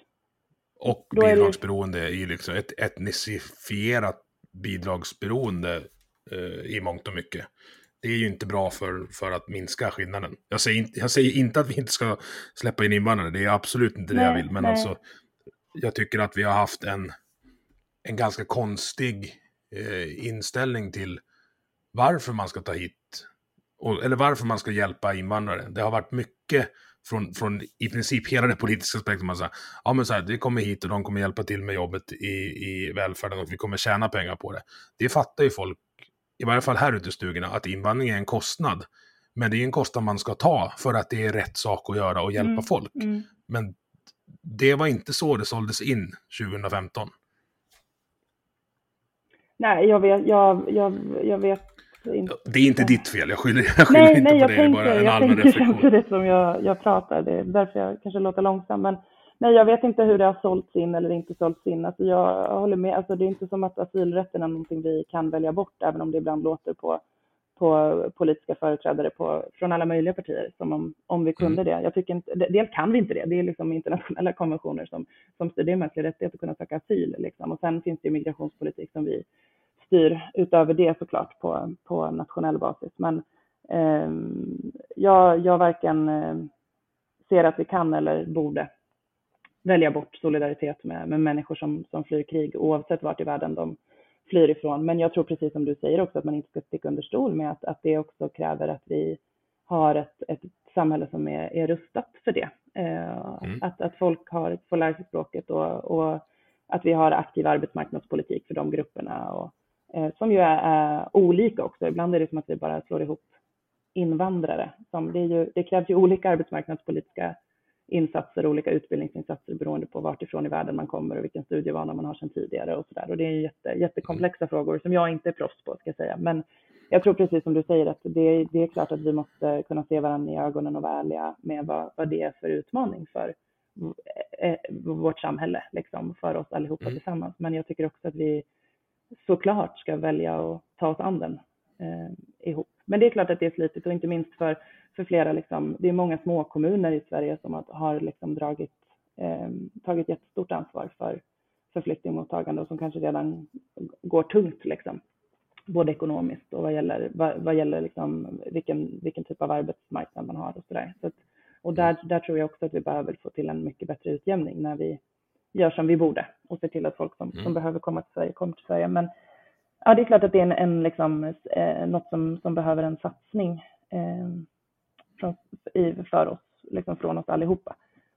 Och Då är det bidragsberoende i liksom ett etnisifierat bidragsberoende eh, i mångt och mycket. Det är ju inte bra för, för att minska skillnaden. Jag säger, inte, jag säger inte att vi inte ska släppa in invandrare, det är absolut inte det jag Nej, vill. Men nej. alltså, jag tycker att vi har haft en, en ganska konstig eh, inställning till varför man ska ta hit, och, eller varför man ska hjälpa invandrare. Det har varit mycket från, från i princip hela det politiska spektrumet. Man säger, ja men så här, det kommer hit och de kommer hjälpa till med jobbet i, i välfärden och vi kommer tjäna pengar på det. Det fattar ju folk, i varje fall här ute i stugorna, att invandring är en kostnad. Men det är en kostnad man ska ta för att det är rätt sak att göra och hjälpa Mm, folk. Mm. Men det var inte så det såldes in 2015. Nej, jag vet, jag, jag, jag vet inte. Det är inte ditt fel, jag skyller, jag skyller Nej, inte nej, på jag det, det är bara tänker, en jag allmän tänker reflektion. samtidigt som jag, jag pratar. Det är därför jag kanske låter långsam. Men nej, jag vet inte hur det har sålts in eller inte sålts in. Alltså jag håller med. Alltså det är inte som att asylrätten är någonting vi kan välja bort, även om det ibland låter på, på politiska företrädare på, från alla möjliga partier som om, om vi kunde det. Jag tycker inte, dels kan vi inte det. Det är liksom internationella (laughs) konventioner som, som styr. Det är mänsklig rättighet att kunna söka asyl. Liksom. Och sen finns det migrationspolitik som vi styr utöver det såklart på, på nationell basis. Men eh, jag, jag varken eh, ser att vi kan eller borde välja bort solidaritet med, med människor som, som flyr krig oavsett vart i världen de flyr ifrån. Men jag tror precis som du säger också att man inte ska sticka under stol med att, att det också kräver att vi har ett, ett samhälle som är, är rustat för det. Eh, Mm. att, att folk har, får lära sig språket och, och att vi har aktiv arbetsmarknadspolitik för de grupperna och eh, som ju är, är, olika också. Ibland är det som att vi bara slår ihop invandrare. Som det, är ju, det krävs ju olika arbetsmarknadspolitiska insatser, olika utbildningsinsatser beroende på vart ifrån i världen man kommer och vilken studievana man har sedan tidigare och sådär. Och det är jätte, jättekomplexa frågor som jag inte är proffs på, ska jag säga. Men jag tror precis som du säger att det, det är klart att vi måste kunna se varandra i ögonen och vara ärliga med vad, vad det är för utmaning för eh, vårt samhälle, liksom, för oss allihopa mm. tillsammans. Men jag tycker också att vi såklart ska välja att ta oss an den eh, ihop. Men det är klart att det är slitigt och inte minst för, för flera, liksom, det är många små kommuner i Sverige som har liksom dragit, eh, tagit jättestort ansvar för, för flyktingmottagande och som kanske redan går tungt liksom både ekonomiskt och vad gäller, vad, vad gäller liksom vilken, vilken typ av arbetsmarknad man har och sådär. Så och där, där tror jag också att vi behöver få till en mycket bättre utjämning när vi gör som vi borde och se till att folk som, mm. som behöver komma till Sverige kommer till Sverige. Men ja, det är klart att det är en, en liksom, eh, något som, som behöver en satsning eh, från, i, för oss, liksom från oss allihopa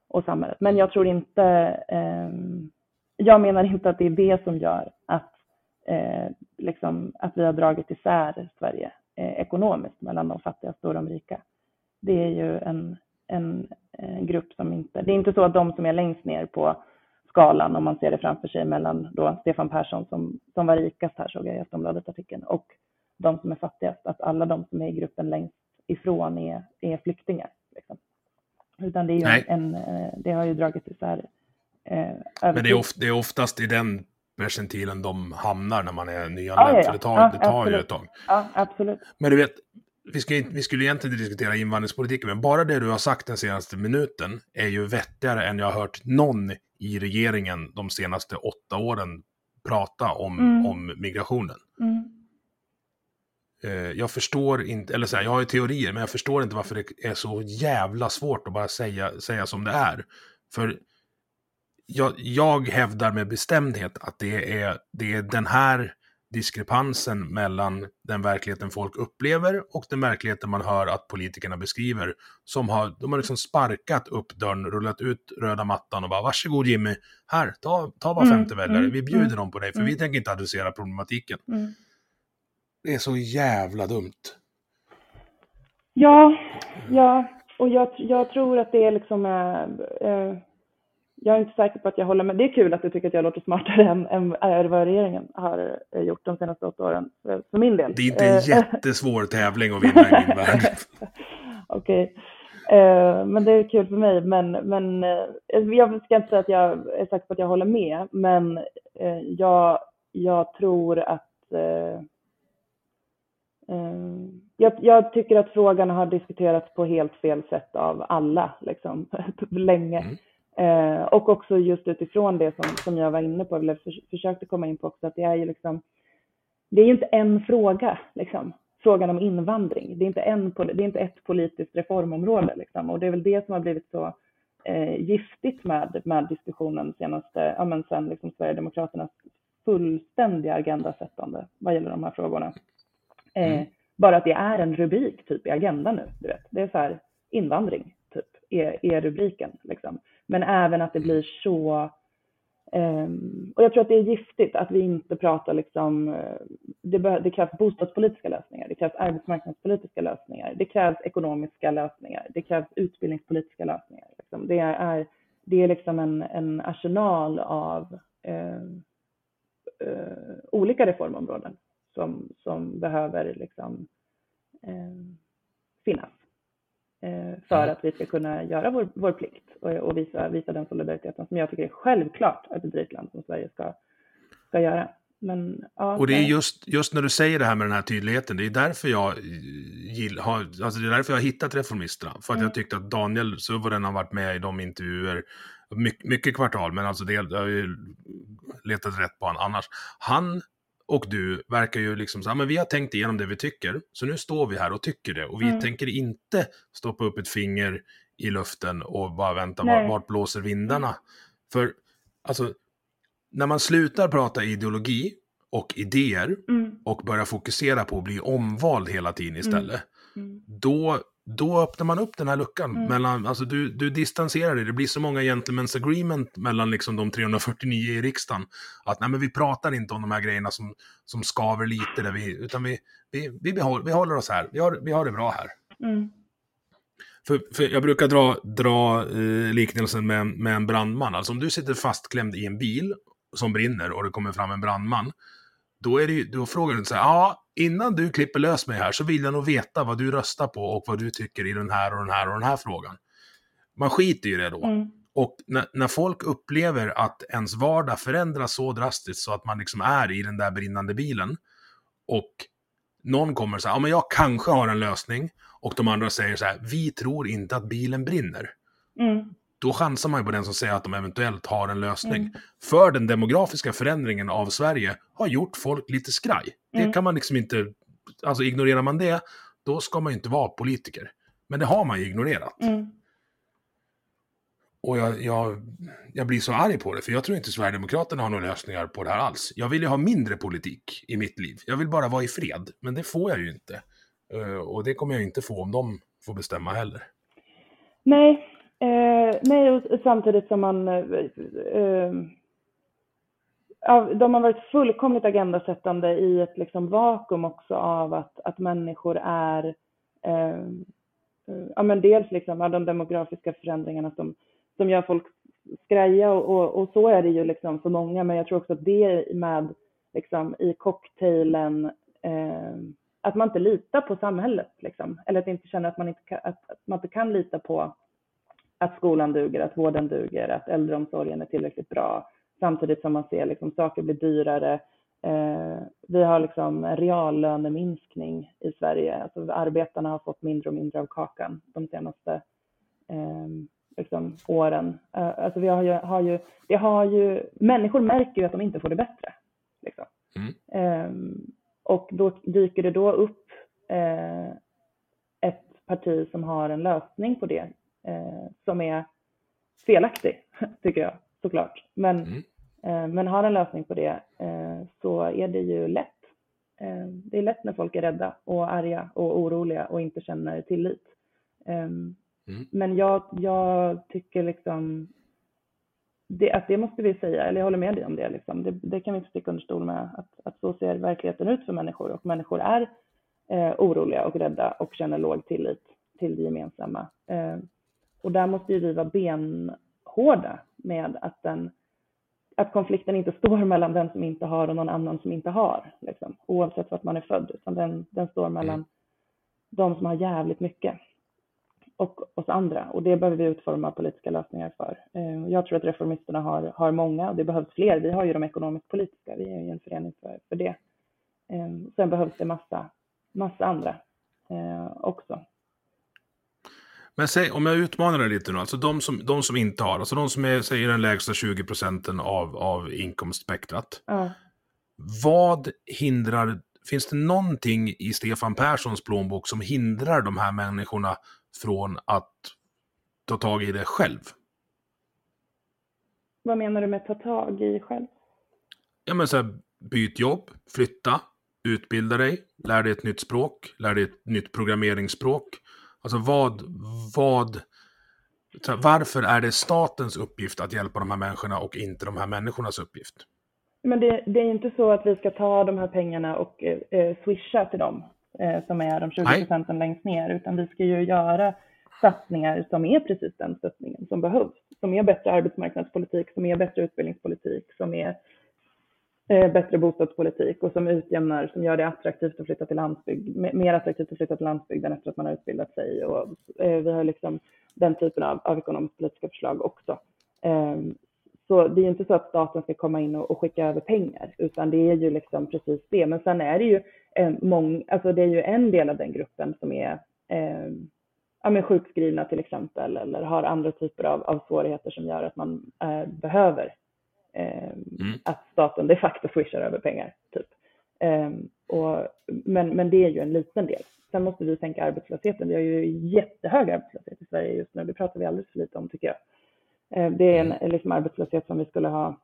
och samhället. Men jag tror inte, eh, jag menar inte att det är det som gör att eh, liksom, att vi har dragit isär Sverige eh, ekonomiskt mellan de fattigaste och de rika. Det är ju en, en, en, grupp som inte, det är inte så att de som är längst ner på skalan, om man ser det framför sig mellan då Stefan Persson som, som var rikast här, såg jag i Aftonbladet-artikeln, och de som är fattigast, att alla de som är i gruppen längst ifrån är, är flyktingar. Liksom. Utan det, är ju en, eh, det har ju dragit isär eh, Men det är, of, det är oftast i den percentilen de hamnar när man är nyanländ. Ja, ja, ja. För det tar, det tar ju ett tag. Ja, absolut. Men du vet, vi, ska, vi skulle egentligen inte diskutera invandringspolitiken, men bara det du har sagt den senaste minuten är ju vettigare än jag har hört någon i regeringen de senaste åtta åren prata om, mm. om migrationen. Mm. Eh, jag förstår inte, eller så här, jag har ju teorier, men jag förstår inte varför det är så jävla svårt att bara säga, säga som det är. För jag, jag hävdar med bestämdhet att det är, det är den här diskrepansen mellan den verkligheten folk upplever och den verkligheten man hör att politikerna beskriver. Som har, de har liksom sparkat upp dörren, rullat ut röda mattan och bara varsågod Jimmy, här, ta, ta var femte mm, väljare, mm, vi bjuder mm, dem på dig för vi mm. tänker inte adressera problematiken. Mm. Det är så jävla dumt. Ja, ja, och jag, jag tror att det är liksom äh, jag är inte säker på att jag håller med. Det är kul att du tycker att jag låter smartare än, än vad regeringen har eh, gjort de senaste åtta åren, för min del. Det är inte en eh, (laughs) jättesvår tävling att vinna i min värld. (laughs) Okej, okay. Eh, men det är kul för mig. Men, men jag ska inte säga att jag är säker på att jag håller med, men jag, jag tror att jag, jag, tycker att frågan har diskuterats på helt fel sätt av alla, liksom, (laughs) länge. Mm. Eh, och också just utifrån det som, som jag var inne på, eller för, försökte komma in på också, att det är ju liksom, det är ju inte en fråga, liksom, frågan om invandring. Det är inte, en, det är inte ett politiskt reformområde, liksom, och det är väl det som har blivit så eh, giftigt med, med diskussionen senaste, ja men sen liksom Sverigedemokraternas fullständiga agendasättande vad gäller de här frågorna. Eh, mm. Bara att det är en rubrik typ i agendan nu, du vet. Det är så här, invandring, typ, är, är rubriken. Liksom. Men även att det blir så Um, och jag tror att det är giftigt att vi inte pratar liksom, eh, det, det, krävs bostadspolitiska lösningar, det krävs arbetsmarknadspolitiska lösningar, det krävs ekonomiska lösningar, det krävs utbildningspolitiska lösningar. Liksom. Det, är, det är liksom en, en arsenal av uh, uh, olika reformområden som, som behöver liksom, uh, finnas. Eh, för att vi ska kunna göra vår, vår plikt och, och, visa, visa den solidariteten som jag tycker är självklart att ett rikt land som Sverige ska, ska göra. Men, ja, och det är just, just när du säger det här med den här tydligheten, det är därför jag gill, har, alltså det är därför jag har hittat Reformisterna. För att mm. jag tyckte att Daniel Suvonen har varit med i de intervjuer, mycket, mycket kvartal, men alltså det, jag har ju letat rätt på honom annars. Han och du verkar ju liksom så här, men vi har tänkt igenom det vi tycker, så nu står vi här och tycker det. Och vi mm. tänker inte stoppa upp ett finger i luften och bara vänta, var, vart blåser vindarna? För, alltså, när man slutar prata ideologi och idéer mm. och börjar fokusera på att bli omvald hela tiden istället, mm. mm. då då öppnar man upp den här luckan. Mm. Mellan, alltså du, du distanserar dig, det blir så många gentlemen's agreement mellan liksom de 349 i riksdagen. Att nej, men vi pratar inte om de här grejerna som, som skaver lite, där vi, utan vi, vi, vi, behåller, vi håller oss här. Vi har, vi har det bra här. Mm. För, för jag brukar dra, dra eh, liknelsen med, med en brandman. Alltså om du sitter fastklämd i en bil som brinner och det kommer fram en brandman. Då, är det, då frågar du så här, ja, innan du klipper lös mig här så vill jag nog veta vad du röstar på och vad du tycker i den här och den här och den här frågan. Man skiter ju i det då. Mm. Och när, när folk upplever att ens vardag förändras så drastiskt så att man liksom är i den där brinnande bilen och någon kommer så här, ja men jag kanske har en lösning och de andra säger så här, vi tror inte att bilen brinner. Mm. Då chansar man ju på den som säger att de eventuellt har en lösning. Mm. För den demografiska förändringen av Sverige har gjort folk lite skraj. Det Mm. kan man liksom inte, alltså ignorerar man det, då ska man ju inte vara politiker. Men det har man ju ignorerat. Mm. Och jag, jag, jag blir så arg på det, för jag tror inte Sverigedemokraterna har några lösningar på det här alls. Jag vill ju ha mindre politik i mitt liv. Jag vill bara vara i fred, men det får jag ju inte. Eh, och det kommer jag inte få om de får bestämma heller. Nej, eh, nej och samtidigt som man... Eh, eh, de har varit fullkomligt agendasättande i ett liksom vakuum också av att, att människor är... Eh, ja, men dels liksom, av de demografiska förändringarna som, som gör folk skraja och, och, och så är det ju liksom för många, men jag tror också att det med liksom, i cocktailen eh, att man inte litar på samhället, liksom. eller att inte känner att man inte kan, att, att man inte kan lita på att skolan duger, att vården duger, att äldreomsorgen är tillräckligt bra, samtidigt som man ser liksom, saker bli dyrare. Eh, vi har liksom en reallöneminskning i Sverige, alltså arbetarna har fått mindre och mindre av kakan de senaste eh, liksom, åren. Eh, alltså vi har ju, har ju, det har ju, människor märker ju att de inte får det bättre. Liksom. Mm. Ehm, och då dyker det då upp eh, ett parti som har en lösning på det som är felaktig, (laughs) tycker jag såklart. Men, Mm. eh, men har en lösning på det eh, så är det ju lätt. Eh, det är lätt när folk är rädda och arga och oroliga och inte känner tillit. Ehm, Mm. Men jag, jag tycker liksom det, att det måste vi säga, eller jag håller med dig om det. Liksom. Det, det kan vi inte sticka under stol med, att, att så ser verkligheten ut för människor och människor är eh, oroliga och rädda och känner låg tillit till det gemensamma. Eh, och där måste ju vi vara benhårda med att, den, att konflikten inte står mellan den som inte har och någon annan som inte har, liksom, oavsett vart man är född, utan den, den står mellan Mm. de som har jävligt mycket och oss andra. Och det behöver vi utforma politiska lösningar för. Eh, Jag tror att reformisterna har, har många och det behövs fler. Vi har ju de ekonomiskt-politiska, vi är ju en förening för, för det. Eh, Sen behövs det massa, massa andra eh, också. Men säg, om jag utmanar dig lite nu, alltså de som, de som inte har, alltså de som är, säger den lägsta 20 procenten av, av inkomstspektrat. Ja. Vad hindrar, finns det någonting i Stefan Perssons plånbok som hindrar de här människorna från att ta tag i det själv? Vad menar du med ta tag i själv? Ja men så här, byt jobb, flytta, utbilda dig, lär dig ett nytt språk, lär dig ett nytt programmeringsspråk. Alltså vad, vad, varför är det statens uppgift att hjälpa de här människorna och inte de här människornas uppgift? Men det, det är inte så att vi ska ta de här pengarna och eh, eh, swisha till dem eh, som är de 20 Nej. procenten längst ner, utan vi ska ju göra satsningar som är precis den stöttningen som behövs, som är bättre arbetsmarknadspolitik, som är bättre utbildningspolitik, som är Eh, bättre bostadspolitik och som utjämnar, som gör det attraktivt att flytta till landsbygd, mer attraktivt att flytta till landsbygden efter att man har utbildat sig. Och, eh, vi har liksom den typen av, av ekonomisk-politiska förslag också. Ehm, så det är inte så att staten ska komma in och, och skicka över pengar, utan det är ju liksom precis det. Men sen är det ju en, mång, alltså det är ju en del av den gruppen som är eh, ja, men sjukskrivna till exempel, eller har andra typer av, av svårigheter som gör att man eh, behöver eh, att staten de facto swishar över pengar. Typ. Eh, och, men, men det är ju en liten del. Sen måste vi sänka arbetslösheten. Vi har ju jättehög arbetslöshet i Sverige just nu. Det pratar vi alldeles för lite om tycker jag. Eh, Det är en liksom, arbetslöshet som vi skulle ha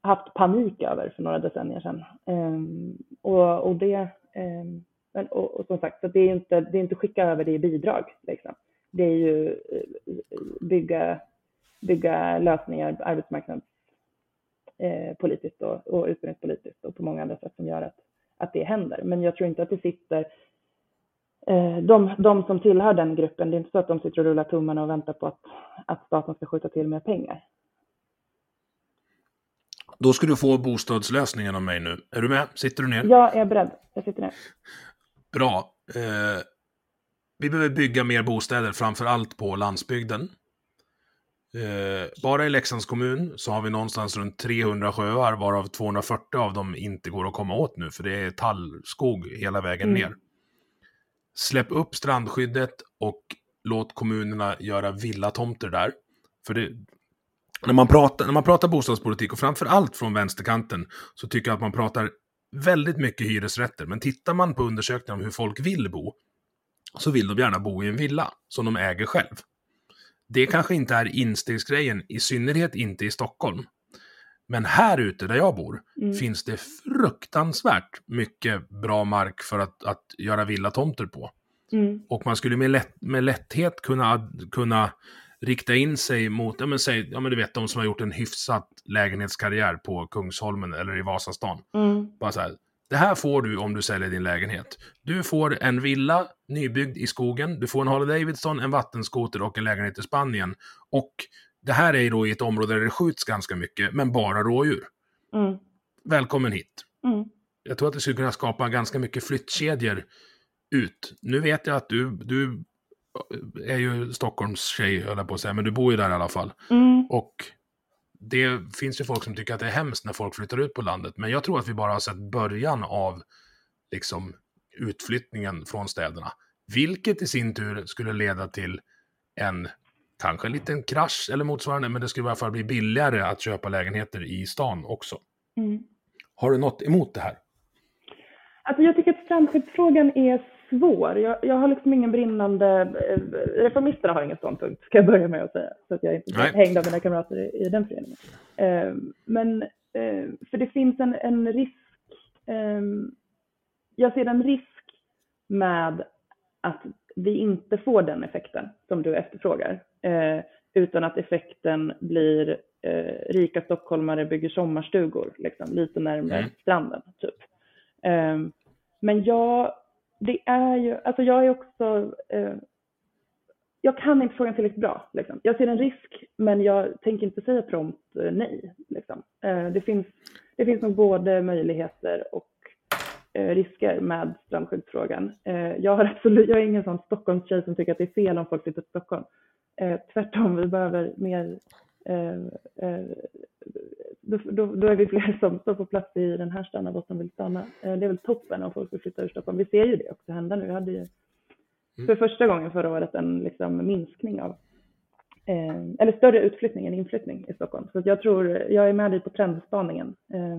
haft panik över för några decennier sedan. Ehm, och, och det, ehm, och, och som sagt, så det är inte, det är inte skicka över det i bidrag. Liksom. Det är ju eh, bygga, bygga lösningar arbetsmarknadspolitiskt eh, och, och utbildningspolitiskt och på många andra sätt som gör att, att det händer. Men jag tror inte att det sitter eh, de, de som tillhör den gruppen, det är inte så att de sitter och rullar tummarna och väntar på att, att staten ska skjuta till mer pengar. Då ska du få bostadslösningen av mig nu. Är du med? Sitter du ner? Ja, jag är beredd. Jag sitter ner. Bra. Eh, vi behöver bygga mer bostäder, framför allt på landsbygden. Eh, bara i Leksands kommun så har vi någonstans runt 300 sjöar, varav 240 av dem inte går att komma åt nu, för det är tallskog hela vägen mm. ner. Släpp upp strandskyddet och låt kommunerna göra villatomter där. För det, när man, pratar, när man pratar bostadspolitik, och framför allt från vänsterkanten, så tycker jag att man pratar väldigt mycket hyresrätter. Men tittar man på undersökningar om hur folk vill bo, så vill de gärna bo i en villa som de äger själv. Det kanske inte är instegsgrejen, i synnerhet inte i Stockholm. Men här ute där jag bor mm. finns det fruktansvärt mycket bra mark för att, att göra villatomter på. Mm. Och man skulle med, lätt, med lätthet kunna, kunna rikta in sig mot, ja men säg, ja men du vet de som har gjort en hyfsat lägenhetskarriär på Kungsholmen eller i Vasastan. Mm. Bara så här, det här får du om du säljer din lägenhet. Du får en villa nybyggd i skogen, du får en Harley Davidson, en vattenskoter och en lägenhet i Spanien. Och det här är då i ett område där det skjuts ganska mycket, men bara rådjur. Mm. Välkommen hit. Mm. Jag tror att det skulle kunna skapa ganska mycket flyttkedjor ut. Nu vet jag att du, du är ju Stockholms tjej, höll jag på att säga, men du bor ju där i alla fall. Mm. Och det finns ju folk som tycker att det är hemskt när folk flyttar ut på landet, men jag tror att vi bara har sett början av liksom utflyttningen från städerna. Vilket i sin tur skulle leda till en, kanske en liten krasch eller motsvarande, men det skulle i alla fall bli billigare att köpa lägenheter i stan också. Mm. Har du något emot det här? Alltså jag tycker att strandskyddsfrågan är svår. Jag, jag har liksom ingen brinnande... Eh, reformisterna har ingen ståndpunkt, ska jag börja med att säga. Så att jag inte blir hängd av mina kamrater i, i den föreningen. Eh, men, eh, för det finns en, en risk... Eh, jag ser en risk med att vi inte får den effekten som du efterfrågar. Eh, utan att effekten blir eh, rika stockholmare bygger sommarstugor, liksom, lite närmare mm. stranden. Typ. men jag det är ju, alltså jag är också, eh, jag kan inte frågan tillräckligt bra. Liksom. Jag ser en risk, men jag tänker inte säga prompt eh, nej. Liksom. Eh, det, finns, det finns nog både möjligheter och eh, risker med strandskyddsfrågan. Eh, jag, har (laughs) absolut, jag är ingen sån Stockholmstjej som tycker att det är fel om folk flyttar till Stockholm. Eh, tvärtom, vi behöver mer eh, eh, då, då, då, är vi fler som står på plats i den här stan av oss som vill stanna. Eh, det är väl toppen om folk vill flytta ur Stockholm. Vi ser ju det också hända nu. Vi hade ju mm. för första gången förra året en liksom minskning av, eh, eller större utflyttning än inflyttning i Stockholm. Så jag tror, jag är med dig på trendspaningen. Eh,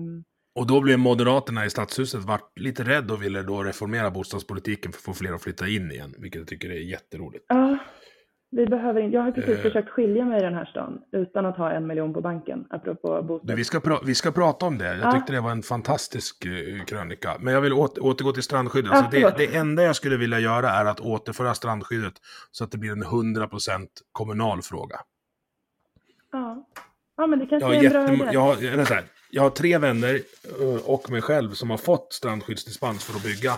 och då blev Moderaterna i Stadshuset vart lite rädd och ville då reformera bostadspolitiken för att få fler att flytta in igen, vilket jag tycker är jätteroligt. Ja, vi behöver inte, jag har precis eh, försökt skilja mig i den här stan utan att ha en miljon på banken, apropå bostad. Vi ska, vi ska prata om det. Jag ja. tyckte det var en fantastisk uh, krönika. Men jag vill åter, återgå till strandskyddet. Alltså det, det, enda jag skulle vilja göra är att återföra strandskyddet så att det blir en 100% kommunal fråga. Ja, ja men det kanske jag är en bra idé. Jag har, eller så här, jag har tre vänner eh, och mig själv som har fått strandskyddsdispens för att bygga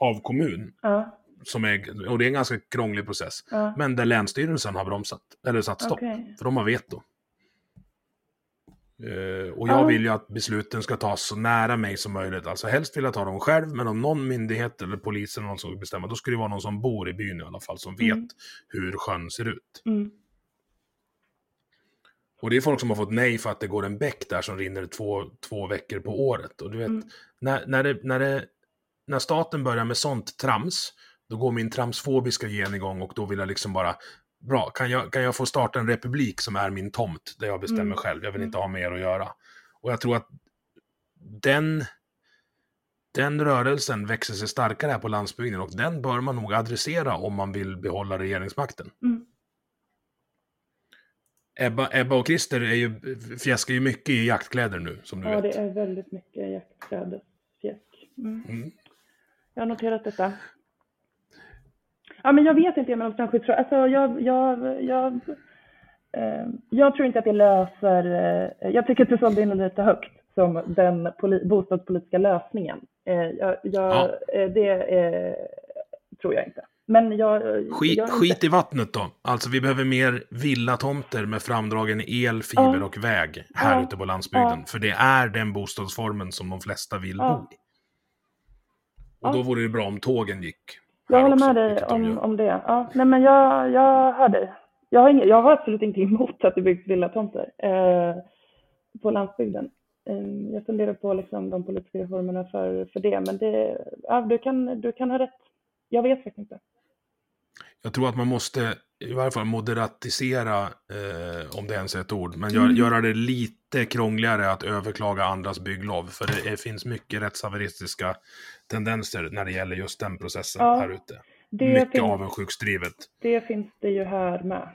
av kommun. Ja som är, och det är en ganska krånglig process. Ja. Men där Länsstyrelsen har bromsat, eller satt stopp. Okay. För de har veto. Uh, och jag ja. vill ju att besluten ska tas så nära mig som möjligt. Alltså helst vill jag ta dem själv, men om någon myndighet eller polisen eller någon ska bestämma, då ska det vara någon som bor i byn i alla fall, som mm. vet hur sjön ser ut. Mm. Och det är folk som har fått nej för att det går en bäck där som rinner två, två veckor på året. Och du vet, mm. när, när, det, när, det, när staten börjar med sånt trams, då går min tramsfobiska gen igång och då vill jag liksom bara, bra, kan jag, kan jag få starta en republik som är min tomt, där jag bestämmer mm. själv, jag vill inte ha mer att göra. Och jag tror att den, den rörelsen växer sig starkare här på landsbygden och den bör man nog adressera om man vill behålla regeringsmakten. Mm. Ebba, Ebba och Christer är ju, fjäskar ju mycket i jaktkläder nu, som du ja, vet. Ja, det är väldigt mycket jaktkläder. Mm. Mm. jag har noterat detta. Ja, men jag vet inte om strandskyddsfrågan. Alltså, jag, jag, jag, eh, jag tror inte att det löser... Eh, jag tycker att du sålde in det lite högt som den bostadspolitiska lösningen. Eh, jag, jag, ja. Eh, det eh, tror jag inte. Men jag, skit, jag skit i vattnet då. Alltså vi behöver mer villatomter med framdragen el, fiber ja. och väg här ja. ute på landsbygden. Ja. För det är den bostadsformen som de flesta vill bo i. Och då vore det bra om tågen gick. Jag håller med dig om, om det. Ja, nej men jag, jag hör dig. Jag har, inget, jag har absolut ingenting (laughs) emot att det byggs villatomter eh, på landsbygden. Eh, jag funderar på liksom de politiska reformerna för, för det, men det, ja, du, kan, du kan ha rätt. Jag vet faktiskt inte. Jag tror att man måste i varje fall moderatisera, eh, om det ens är ett ord, men gör, mm. göra det lite krångligare att överklaga andras bygglov. För det, det finns mycket rättshaveristiska tendenser när det gäller just den processen ja, här ute. mycket finns, avundsjuksdrivet. Det finns det ju här med.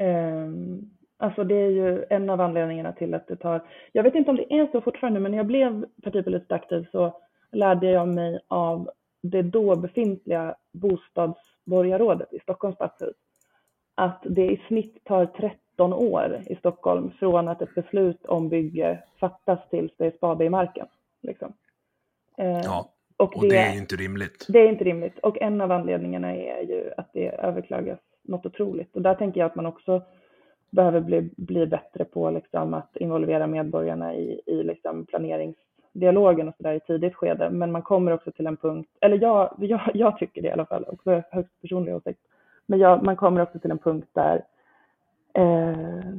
Um, alltså det är ju en av anledningarna till att det tar, jag vet inte om det är så fortfarande, men när jag blev partipolitiskt aktiv så lärde jag mig av det då befintliga bostadsborgarrådet i Stockholms stadshus att det i snitt tar 13 år i Stockholm från att ett beslut om bygge fattas tills det är spade i marken. Liksom. Eh, ja, och, och det, det, är inte rimligt. Det är inte rimligt. Och en av anledningarna är ju att det överklagas något otroligt. Och där tänker jag att man också behöver bli, bli bättre på liksom, att involvera medborgarna i, i liksom, planerings dialogen och så där i tidigt skede, men man kommer också till en punkt, eller jag, jag, jag tycker det i alla fall, också högst personlig åsikt, men jag, man kommer också till en punkt där eh,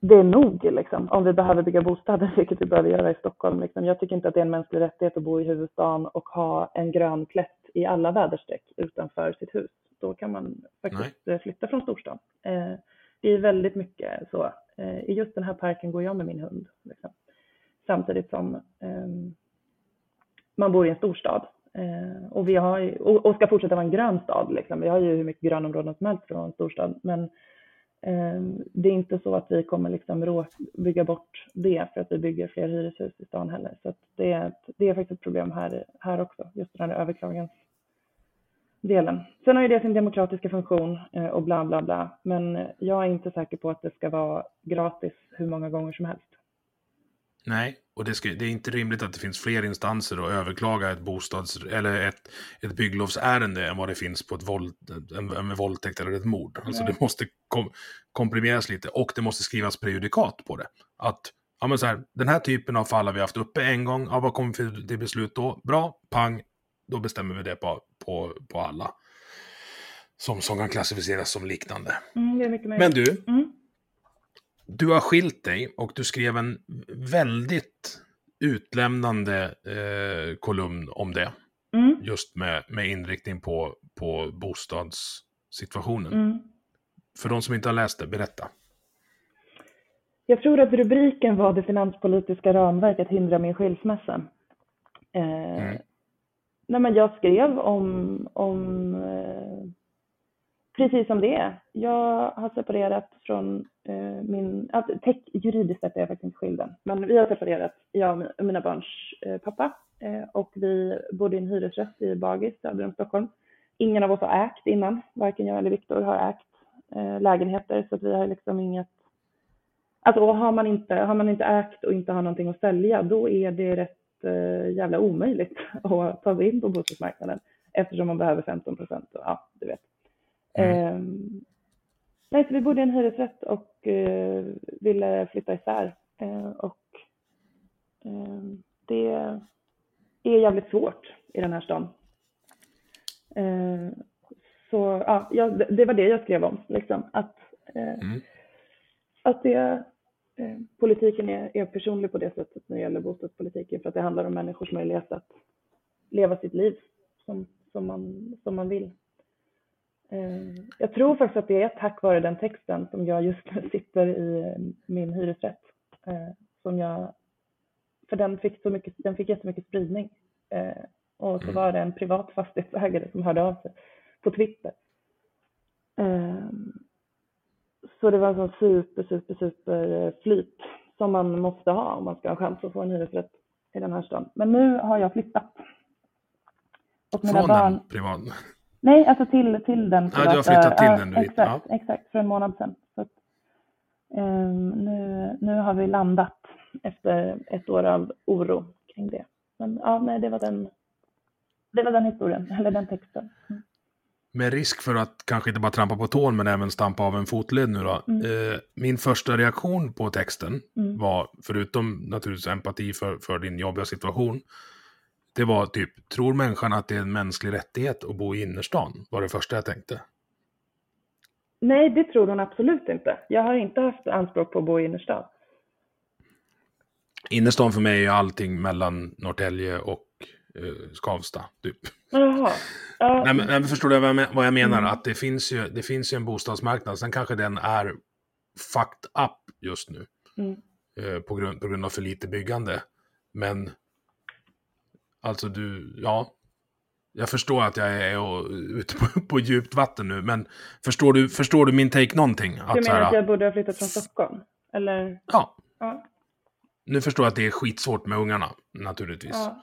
det är nog liksom, om vi behöver bygga bostäder, (laughs) vilket vi behöver göra i Stockholm. Liksom. Jag tycker inte att det är en mänsklig rättighet att bo i huvudstaden och ha en grön plätt i alla väderstreck utanför sitt hus. Då kan man faktiskt Nej. flytta från storstan. Eh, det är väldigt mycket så. Eh, I just den här parken går jag med min hund. Liksom samtidigt som eh, man bor i en storstad. Eh, och, vi har, och, och, ska fortsätta vara en grön stad. Liksom. Vi har ju hur mycket grönområden som helst från en storstad. Men eh, Ehm, det är inte så att vi kommer liksom bygga bort det för att vi bygger fler hyreshus i stan heller. Så det, är ett, det är faktiskt ett problem här, här också, just den här överklagansdelen. Sen har ju det sin demokratiska funktion eh, och bla bla bla. Men jag är inte säker på att det ska vara gratis hur många gånger som helst. Nej, och det, ska, det, är inte rimligt att det finns fler instanser att överklaga ett bostads eller ett, ett bygglovsärende än vad det finns på ett våld, en, en våldtäkt eller ett mord. Alltså det måste kom, komprimeras lite och det måste skrivas prejudikat på det. Att ja, men så här, den här typen av fall har vi haft uppe en gång, ja, vad kommer vi till beslut då? Bra, pang, då bestämmer vi det på, på, på alla. Som, som kan klassificeras som liknande. Mm, men du, mm du har skilt dig och du skrev en väldigt utlämnande eh, kolumn om det. Mm. Just med, med inriktning på, på bostadssituationen. Mm. För de som inte har läst det, berätta. Jag tror att rubriken var Det finanspolitiska ramverket hindrar min skilsmässa. Eh, mm. nej men jag skrev om, om eh, precis som det är. Jag har separerat från eh, min, alltså, tech, juridiskt sett är jag faktiskt inte skild men vi har separerat, jag och mina barns eh, pappa eh, och vi bodde i en hyresrätt i Bagis söder om Stockholm. Ingen av oss har ägt innan, varken jag eller Viktor har ägt eh, lägenheter så att vi har liksom inget Alltså har man, inte, har man inte ägt och inte har någonting att sälja, då är det rätt eh, jävla omöjligt (laughs) att ta sig in på bostadsmarknaden eftersom man behöver 15 procent. Ja, du vet. Mm. Eh, nej, så vi bodde i en hyresrätt och eh, ville flytta isär. Eh, och ehm, det är jävligt svårt i den här stan. Ehm, så ja, det var det jag skrev om, liksom. Att, eh, mm. att det, eh, politiken är, är personlig på det sättet när det gäller bostadspolitiken för att det handlar om människors möjlighet att leva sitt liv som, som, man, som man vill. Eh, jag tror faktiskt att det är tack vare den texten som jag just nu (laughs) sitter i min hyresrätt. Eh, som jag, för den fick, så mycket, den fick jättemycket spridning. Eh, och så mm. var det en privat fastighetsägare som hörde av sig på Twitter. Så det var en sån super, super, super flyt som man måste ha om man ska ha chans att få en hyresrätt i den här stan. Men nu har jag flyttat Och mina Från barn... den privat? Nej, alltså till, till den Ja, du har flyttat till den du Exakt, ja. exakt, för en månad sedan. Så att, ehm, nu, nu har vi landat efter ett år av oro kring det. Men ja, nej, det var den, det var den historien, eller den texten. Mm. Med risk för att kanske inte bara trampa på tån men även stampa av en fotled nu då. Mm. Eh, min första reaktion på texten Mm. var, förutom naturligtvis empati för, för din jobbiga situation, det var typ, tror människan att det är en mänsklig rättighet att bo i innerstan? Var det första jag tänkte. Nej, det tror hon absolut inte. Jag har inte haft anspråk på att bo i innerstan. Innerstan för mig är ju allting mellan Norrtälje och eh, Skavsta, typ. Jaha. Ja, Nej, men, nej, förstår du vad jag, vad jag menar? Mm. Att det finns, ju, det finns ju en bostadsmarknad, sen kanske den är fucked up just nu. mm. eh, på, grund, på grund av för lite byggande. Men alltså du, ja. Jag förstår att jag är och, ute på, (laughs) på djupt vatten nu, men förstår du, förstår du min take någonting? Du Att, så menar att jag borde ha flyttat från Stockholm? Eller? Ja, Ja. nu förstår jag att det är skitsvårt med ungarna, naturligtvis. ja.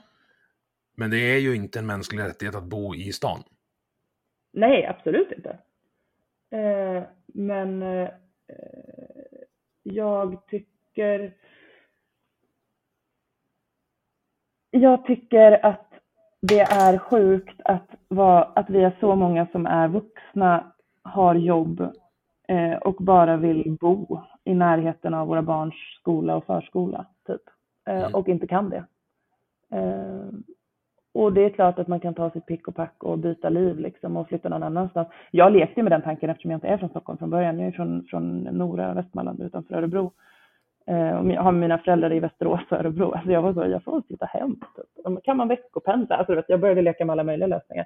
Men det är ju inte en mänsklig rättighet att bo i stan. Nej, absolut inte. Eh, men eh, jag tycker... Jag tycker att det är sjukt att, vara, att vi är så många som är vuxna, har jobb eh, och bara vill bo i närheten av våra barns skola och förskola, typ. Eh, Mm. Och inte kan det. Eh, och det är klart att man kan ta sitt pick och pack och byta liv liksom och flytta någon annanstans. Jag lekte med den tanken eftersom jag inte är från Stockholm från början. Jag är från, från Nora, Västmanland utanför Örebro. Eh, jag har mina föräldrar i Västerås och Örebro. Alltså jag var så, jag får flytta hem. Typ. Kan man veckopendla? Alltså, vet, jag började leka med alla möjliga lösningar.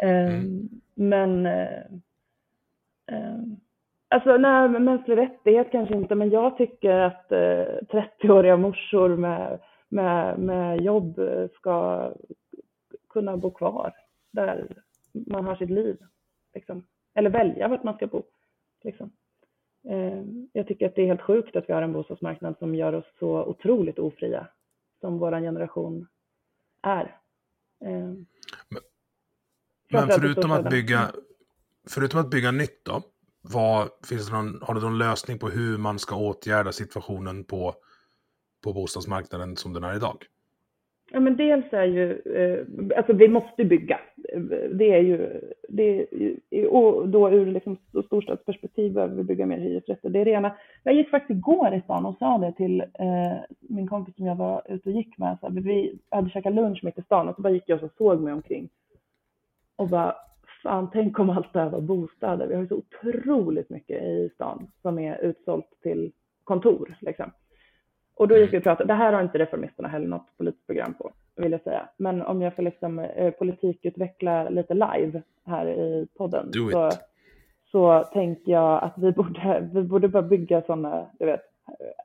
Eh, Mm. Men eh, eh, Alltså nej, mänsklig rättighet kanske inte, men jag tycker att eh, 30-åriga morsor med, med, med jobb eh, ska kunna bo kvar där man har sitt liv. Liksom. Eller välja vart man ska bo. Liksom. Eh, jag tycker att det är helt sjukt att vi har en bostadsmarknad som gör oss så otroligt ofria som vår generation är. Eh, Men i förutom att bygga, förutom att bygga nytt då, vad, finns det någon, har du någon lösning på hur man ska åtgärda situationen på, på bostadsmarknaden som den är idag? Ja, men dels är ju, eh, alltså vi måste bygga. Det är ju, det är, och då ur liksom storstadsperspektiv behöver vi bygga mer hyresrätter. Det är det ena. Jag gick faktiskt igår i stan och sa det till eh, min kompis som jag var ute och gick med. Så här, vi hade käkat lunch mitt i stan och så bara gick jag och så såg mig omkring. Och bara, fan tänk om allt det här var bostäder. Vi har ju så otroligt mycket i stan som är utsålt till kontor liksom. Och då gick vi och pratade, det här har inte Reformisterna heller något politiskt program på, vill jag säga. Men om jag får liksom eh, politikutveckla lite live här i podden så, så tänker jag att vi borde, (laughs) vi borde bara bygga sådana, du vet,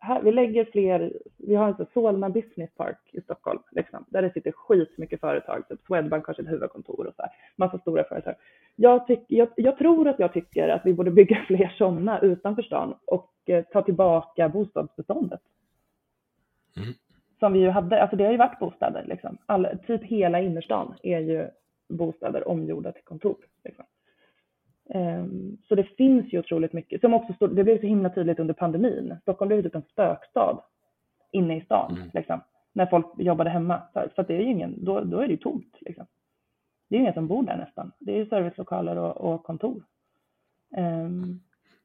här, vi lägger fler, vi har en sån Solna Business Park i Stockholm, liksom, där det sitter skitmycket företag, typ Swedbank har sitt huvudkontor och så här, massa stora företag. Jag, tyck, jag, jag tror att jag tycker att vi borde bygga (laughs) fler sådana utanför stan och eh, ta tillbaka bostadsbeståndet Mm. som vi ju hade, alltså det har ju varit bostäder liksom. All, typ hela innerstan är ju bostäder omgjorda till kontor. Liksom. Ehm, så det finns ju otroligt mycket, som också stod, det blev så himla tydligt under pandemin. Stockholm blev typ en spökstad inne i stan, Mm. liksom, när folk jobbade hemma. För, det är ju ingen, då, då är det ju tomt. Liksom. Det är ingen som bor där nästan. Det är ju servicelokaler och, och kontor. Ehm,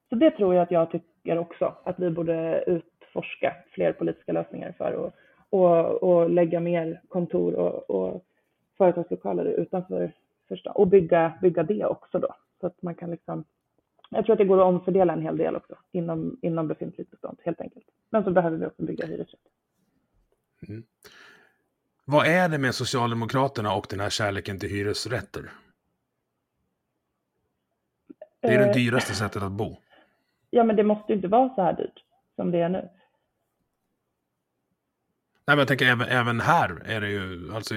så det tror jag att jag tycker också, att vi borde utforska fler politiska lösningar för att och, och lägga mer kontor och, och företagslokaler utanför för stan. Och bygga, bygga det också då. Så att man kan liksom, jag tror att det går att omfördela en hel del också inom, inom befintligt bestånd helt enkelt. Men så behöver vi också bygga hyresrätter. Vad är det med Socialdemokraterna och den här kärleken till hyresrätter? Det är det Eh, dyraste sättet att bo. Ja, men det måste ju inte vara så här dyrt som det är nu. Nej, men jag tänker även, även här är det ju, alltså,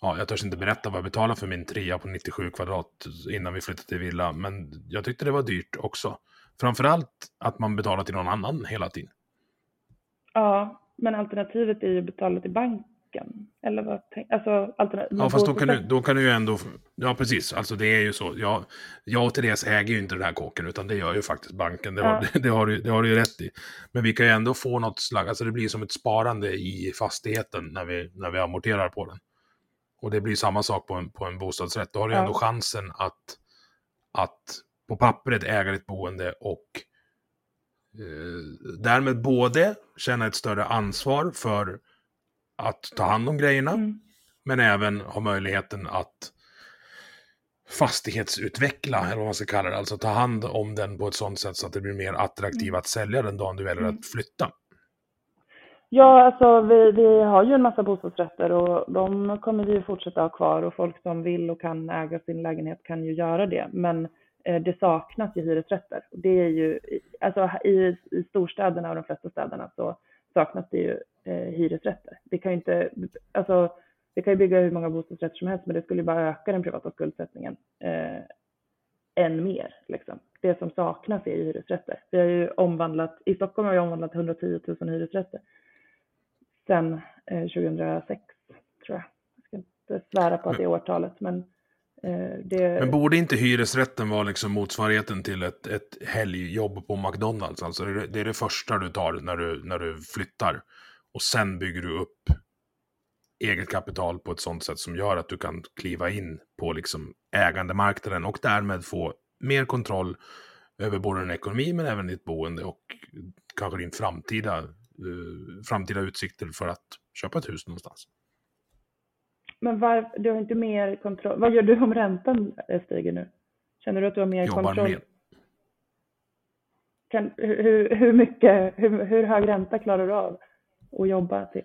ja, jag törs inte berätta vad jag betalade för min trea på 97 kvadrat innan vi flyttade till villa, men jag tyckte det var dyrt också. Framförallt att man betalar till någon annan hela tiden. Ja, men alternativet är ju att betala till banken banken? Eller vad alltså, alternativ, Ja, fast då kan, du, då kan du ju ändå... Ja, precis. Alltså det är ju så. Jag, jag och Therese äger ju inte den här kåken, utan det gör ju faktiskt banken. Det har, Ja. det, (laughs) det, har, du, det har du ju rätt i. Men vi kan ju ändå få något slags... Alltså det blir som ett sparande i fastigheten när vi, när vi amorterar på den. Och det blir samma sak på en, på en bostadsrätt. Då har du Ja. ändå chansen att, att på pappret äga ditt boende och eh, därmed både känna ett större ansvar för att ta hand om grejerna, Mm. men även ha möjligheten att fastighetsutveckla, eller vad man ska kalla det, alltså ta hand om den på ett sånt sätt så att det blir mer attraktivt att sälja den dagen du väljer Mm. att flytta. Ja, alltså vi, vi har ju en massa bostadsrätter och de kommer vi ju fortsätta ha kvar och folk som vill och kan äga sin lägenhet kan ju göra det. Men eh, det saknas ju hyresrätter. Det är ju, alltså i, i storstäderna och de flesta städerna så saknas det ju eh, hyresrätter. Det kan ju inte, alltså vi kan ju bygga hur många bostadsrätter som helst men det skulle ju bara öka den privata skuldsättningen eh, än mer. Liksom. Det som saknas är ju hyresrätter. Vi har ju omvandlat, i Stockholm har vi omvandlat 110 000 hyresrätter sedan eh, 2006 tror jag. Jag ska inte svära på att det är årtalet men eh, det... Men borde inte hyresrätten vara liksom motsvarigheten till ett, ett helgjobb på McDonalds? Alltså det är, det är det första du tar när du, när du flyttar. Och sen bygger du upp eget kapital på ett sånt sätt som gör att du kan kliva in på liksom ägandemarknaden och därmed få mer kontroll över både din ekonomi men även ditt boende och kanske din framtida, eh, framtida utsikter för att köpa ett hus någonstans. Men var, du har inte mer kontroll. Vad gör du om räntan stiger nu? Känner du att du har mer Jobbar kontroll? mer. Kan, hur, hur, mycket, hur, hur hög ränta klarar du av att jobba till?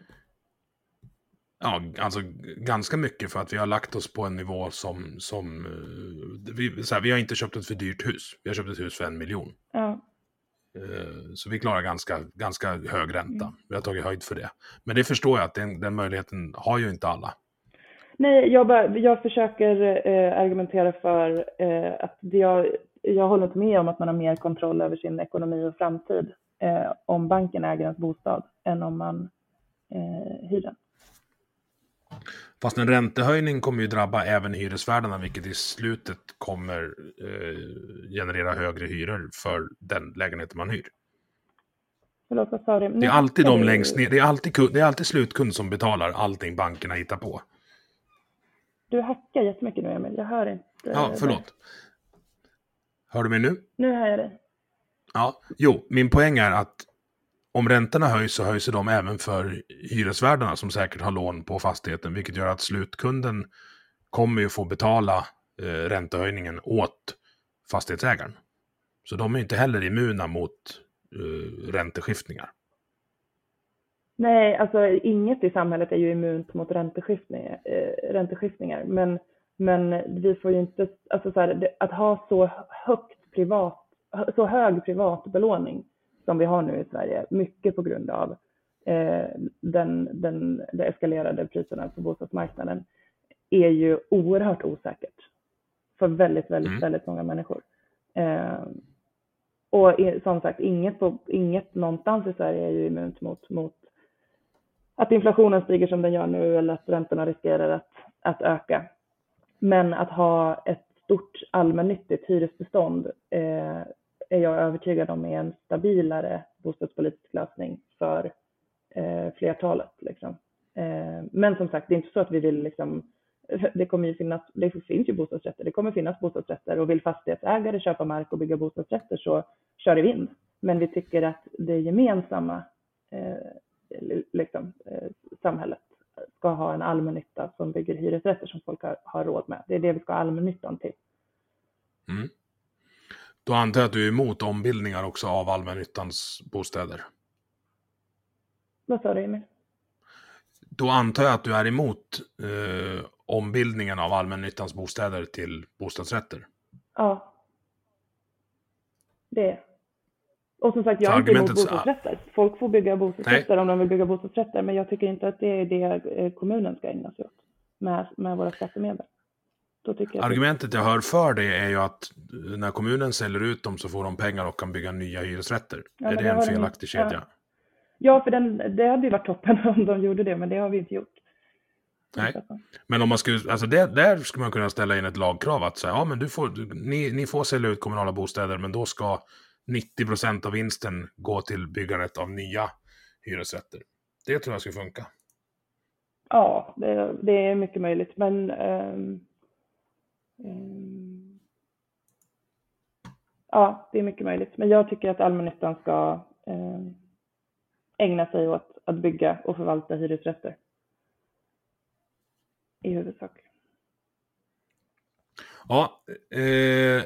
Ja, alltså ganska mycket för att vi har lagt oss på en nivå som... som eh, vi, så här, vi har inte köpt ett för dyrt hus. Vi har köpt ett hus för en miljon. Ja, Eh, Så vi klarar ganska, ganska hög ränta. Mm. Vi har tagit höjd för det. Men det förstår jag att den, den möjligheten har ju inte alla. Nej, jag, bara, jag försöker eh, argumentera för eh, att jag, jag håller inte med om att man har mer kontroll över sin ekonomi och framtid eh, om banken äger ens bostad än om man eh, hyr den. Fast en räntehöjning kommer ju drabba även hyresvärdarna, vilket i slutet kommer eh, generera högre hyror för den lägenheten man hyr. Förlåt, vad sa du? Det är alltid de längst ner, det är alltid, det är alltid slutkund som betalar allting bankerna hittar på. Du hackar jättemycket nu, Emil. Jag hör inte. Ja, förlåt. Hör du mig nu? Nu hör jag dig. Ja, jo, min poäng är att om räntorna höjs så höjs de även för hyresvärdarna som säkert har lån på fastigheten, vilket gör att slutkunden kommer ju få betala eh, räntehöjningen åt fastighetsägaren. Så de är inte heller immuna mot eh, ränteskiftningar. Nej, alltså inget i samhället är ju immunt mot ränteskiftningar, eh, ränteskiftningar. Men, men vi får ju inte, alltså så här, det, att ha så högt privat, så hög privat belåning som vi har nu i Sverige, mycket på grund av eh, den, den, de eskalerade priserna på bostadsmarknaden, är ju oerhört osäkert för väldigt, väldigt, Mm. väldigt många människor. Eh, och i- som sagt, inget, på, inget någonstans i Sverige är ju immunt mot, mot att inflationen stiger som den gör nu eller att räntorna riskerar att, att öka. Men att ha ett stort allmännyttigt hyresbestånd eh, är jag övertygad om är en stabilare bostadspolitisk lösning för eh, flertalet. Liksom. Eh, men som sagt, det är inte så att vi vill liksom, (laughs) det kommer ju finnas, det finns ju bostadsrätter, det kommer finnas bostadsrätter och vill fastighetsägare köpa mark och bygga bostadsrätter så kör det vind. Men vi tycker att det gemensamma eh, liksom, eh, samhället ska ha en allmännytta som bygger hyresrätter som folk har, har råd med. Det är det vi ska ha allmännyttan till. Mm. Då antar jag att du är emot ombildningar också av allmännyttans bostäder. Vad sa du Emil? Då antar jag att du är emot eh, ombildningen av allmännyttans bostäder till bostadsrätter. Ja. Det är. Och som sagt, jag är inte emot argumentet- bostadsrätter. Folk får bygga bostadsrätter om de vill bygga bostadsrätter, men jag tycker inte att det är det eh, kommunen ska ägna sig åt med, med våra skattemedel. Jag Argumentet jag hör för det är ju att eh, när kommunen säljer ut dem så får de pengar och kan bygga nya hyresrätter. Ja, är det en felaktig ja. kedja? Ja, för den, det hade ju varit toppen (laughs) om de gjorde det, men det har vi inte gjort. Nej. Men om man skulle, alltså det, där skulle man kunna ställa in ett lagkrav att säga, ja men du får, du, ni, ni får sälja ut kommunala bostäder, men då ska 90% av vinsten gå till byggandet av nya hyresrätter. Det tror jag skulle funka. Ja, det, det är mycket möjligt, men um, um, ja, det är mycket möjligt. Men jag tycker att allmännyttan ska um, ägna sig åt att bygga och förvalta hyresrätter. I huvudsak. Ja, eh,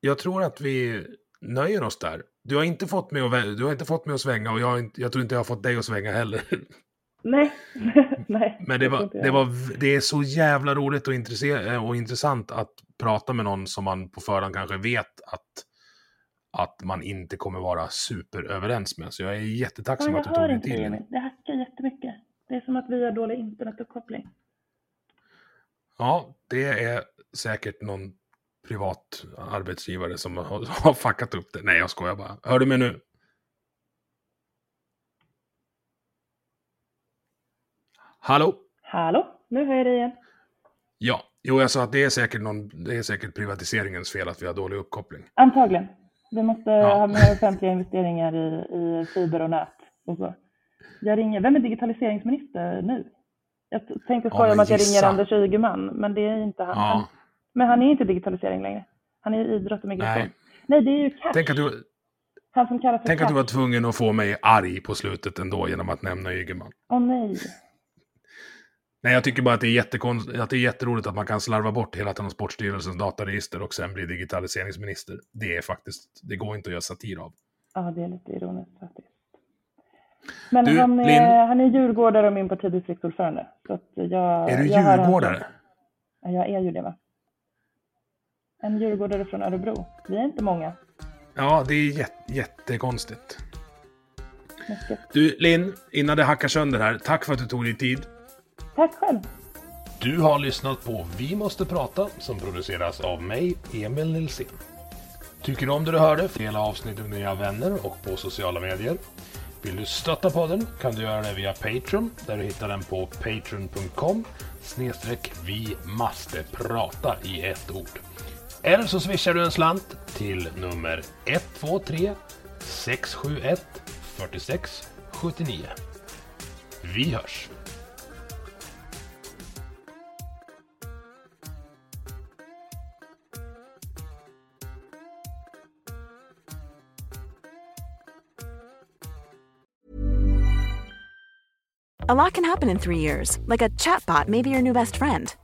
jag tror att vi nöjer oss där. Du har inte fått mig att, du har inte fått mig att svänga och jag, jag tror inte jag har fått dig att svänga heller. Nej, (laughs) nej. Men det, var, det, var, det är så jävla roligt och, och intressant att prata med någon som man på förhand kanske vet att, att man inte kommer vara superöverens med. Så jag är jättetacksam ja, att du tog dig tid. Det hackar jättemycket. Det är som att vi har dålig internetuppkoppling. Ja, det är säkert någon privat arbetsgivare som har, har fuckat upp det. Nej, jag skojar bara. Hör du mig nu? Hallå? Hallå, nu hör jag dig igen. Ja, jo jag sa att det är säkert, någon, det är säkert privatiseringens fel att vi har dålig uppkoppling. Antagligen. Vi måste ja. ha mer offentliga investeringar i, i fiber och nät och så. Jag ringer, vem är digitaliseringsminister nu? Jag tänkte skoja ja, om att jag ringer Anders Ygeman, men det är inte han. Ja. Men han är inte digitalisering längre. Han är idrott och migration. Nej, Nej det är ju Cash. Tänk att du, han som kallas för Tänk Cash. att du var tvungen att få mig arg på slutet ändå genom att nämna Ygeman. Åh oh, nej. (laughs) Nej, jag tycker bara att det, är jättekonst... att det är jätteroligt att man kan slarva bort hela Transportstyrelsens dataregister och sen bli digitaliseringsminister. Det är faktiskt, det går inte att göra satir av. Ja, det är lite ironiskt faktiskt. Men du, han, är, Lin... han är djurgårdare och min partidistriktsordförande. Så jag, är du djurgårdare? Ja, jag är ju det va. En djurgårdare från Örebro. Vi är inte många. Ja, det är jätte, jättekonstigt. Du, Linn, innan det hackar sönder här, tack för att du tog dig tid. Tack själv. Du har lyssnat på Vi måste prata som produceras av mig, Emil Nilsson. Tycker du om det du hörde? Dela avsnittet med dina vänner och på sociala medier. Vill du stötta podden kan du göra det via Patreon där du hittar den på patreon.com snedstreck vi måste prata i ett ord. Eller så swishar du en slant till nummer 123 671 46 79. Vi hörs! A lot can happen in three years, like a chatbot may be your new best friend.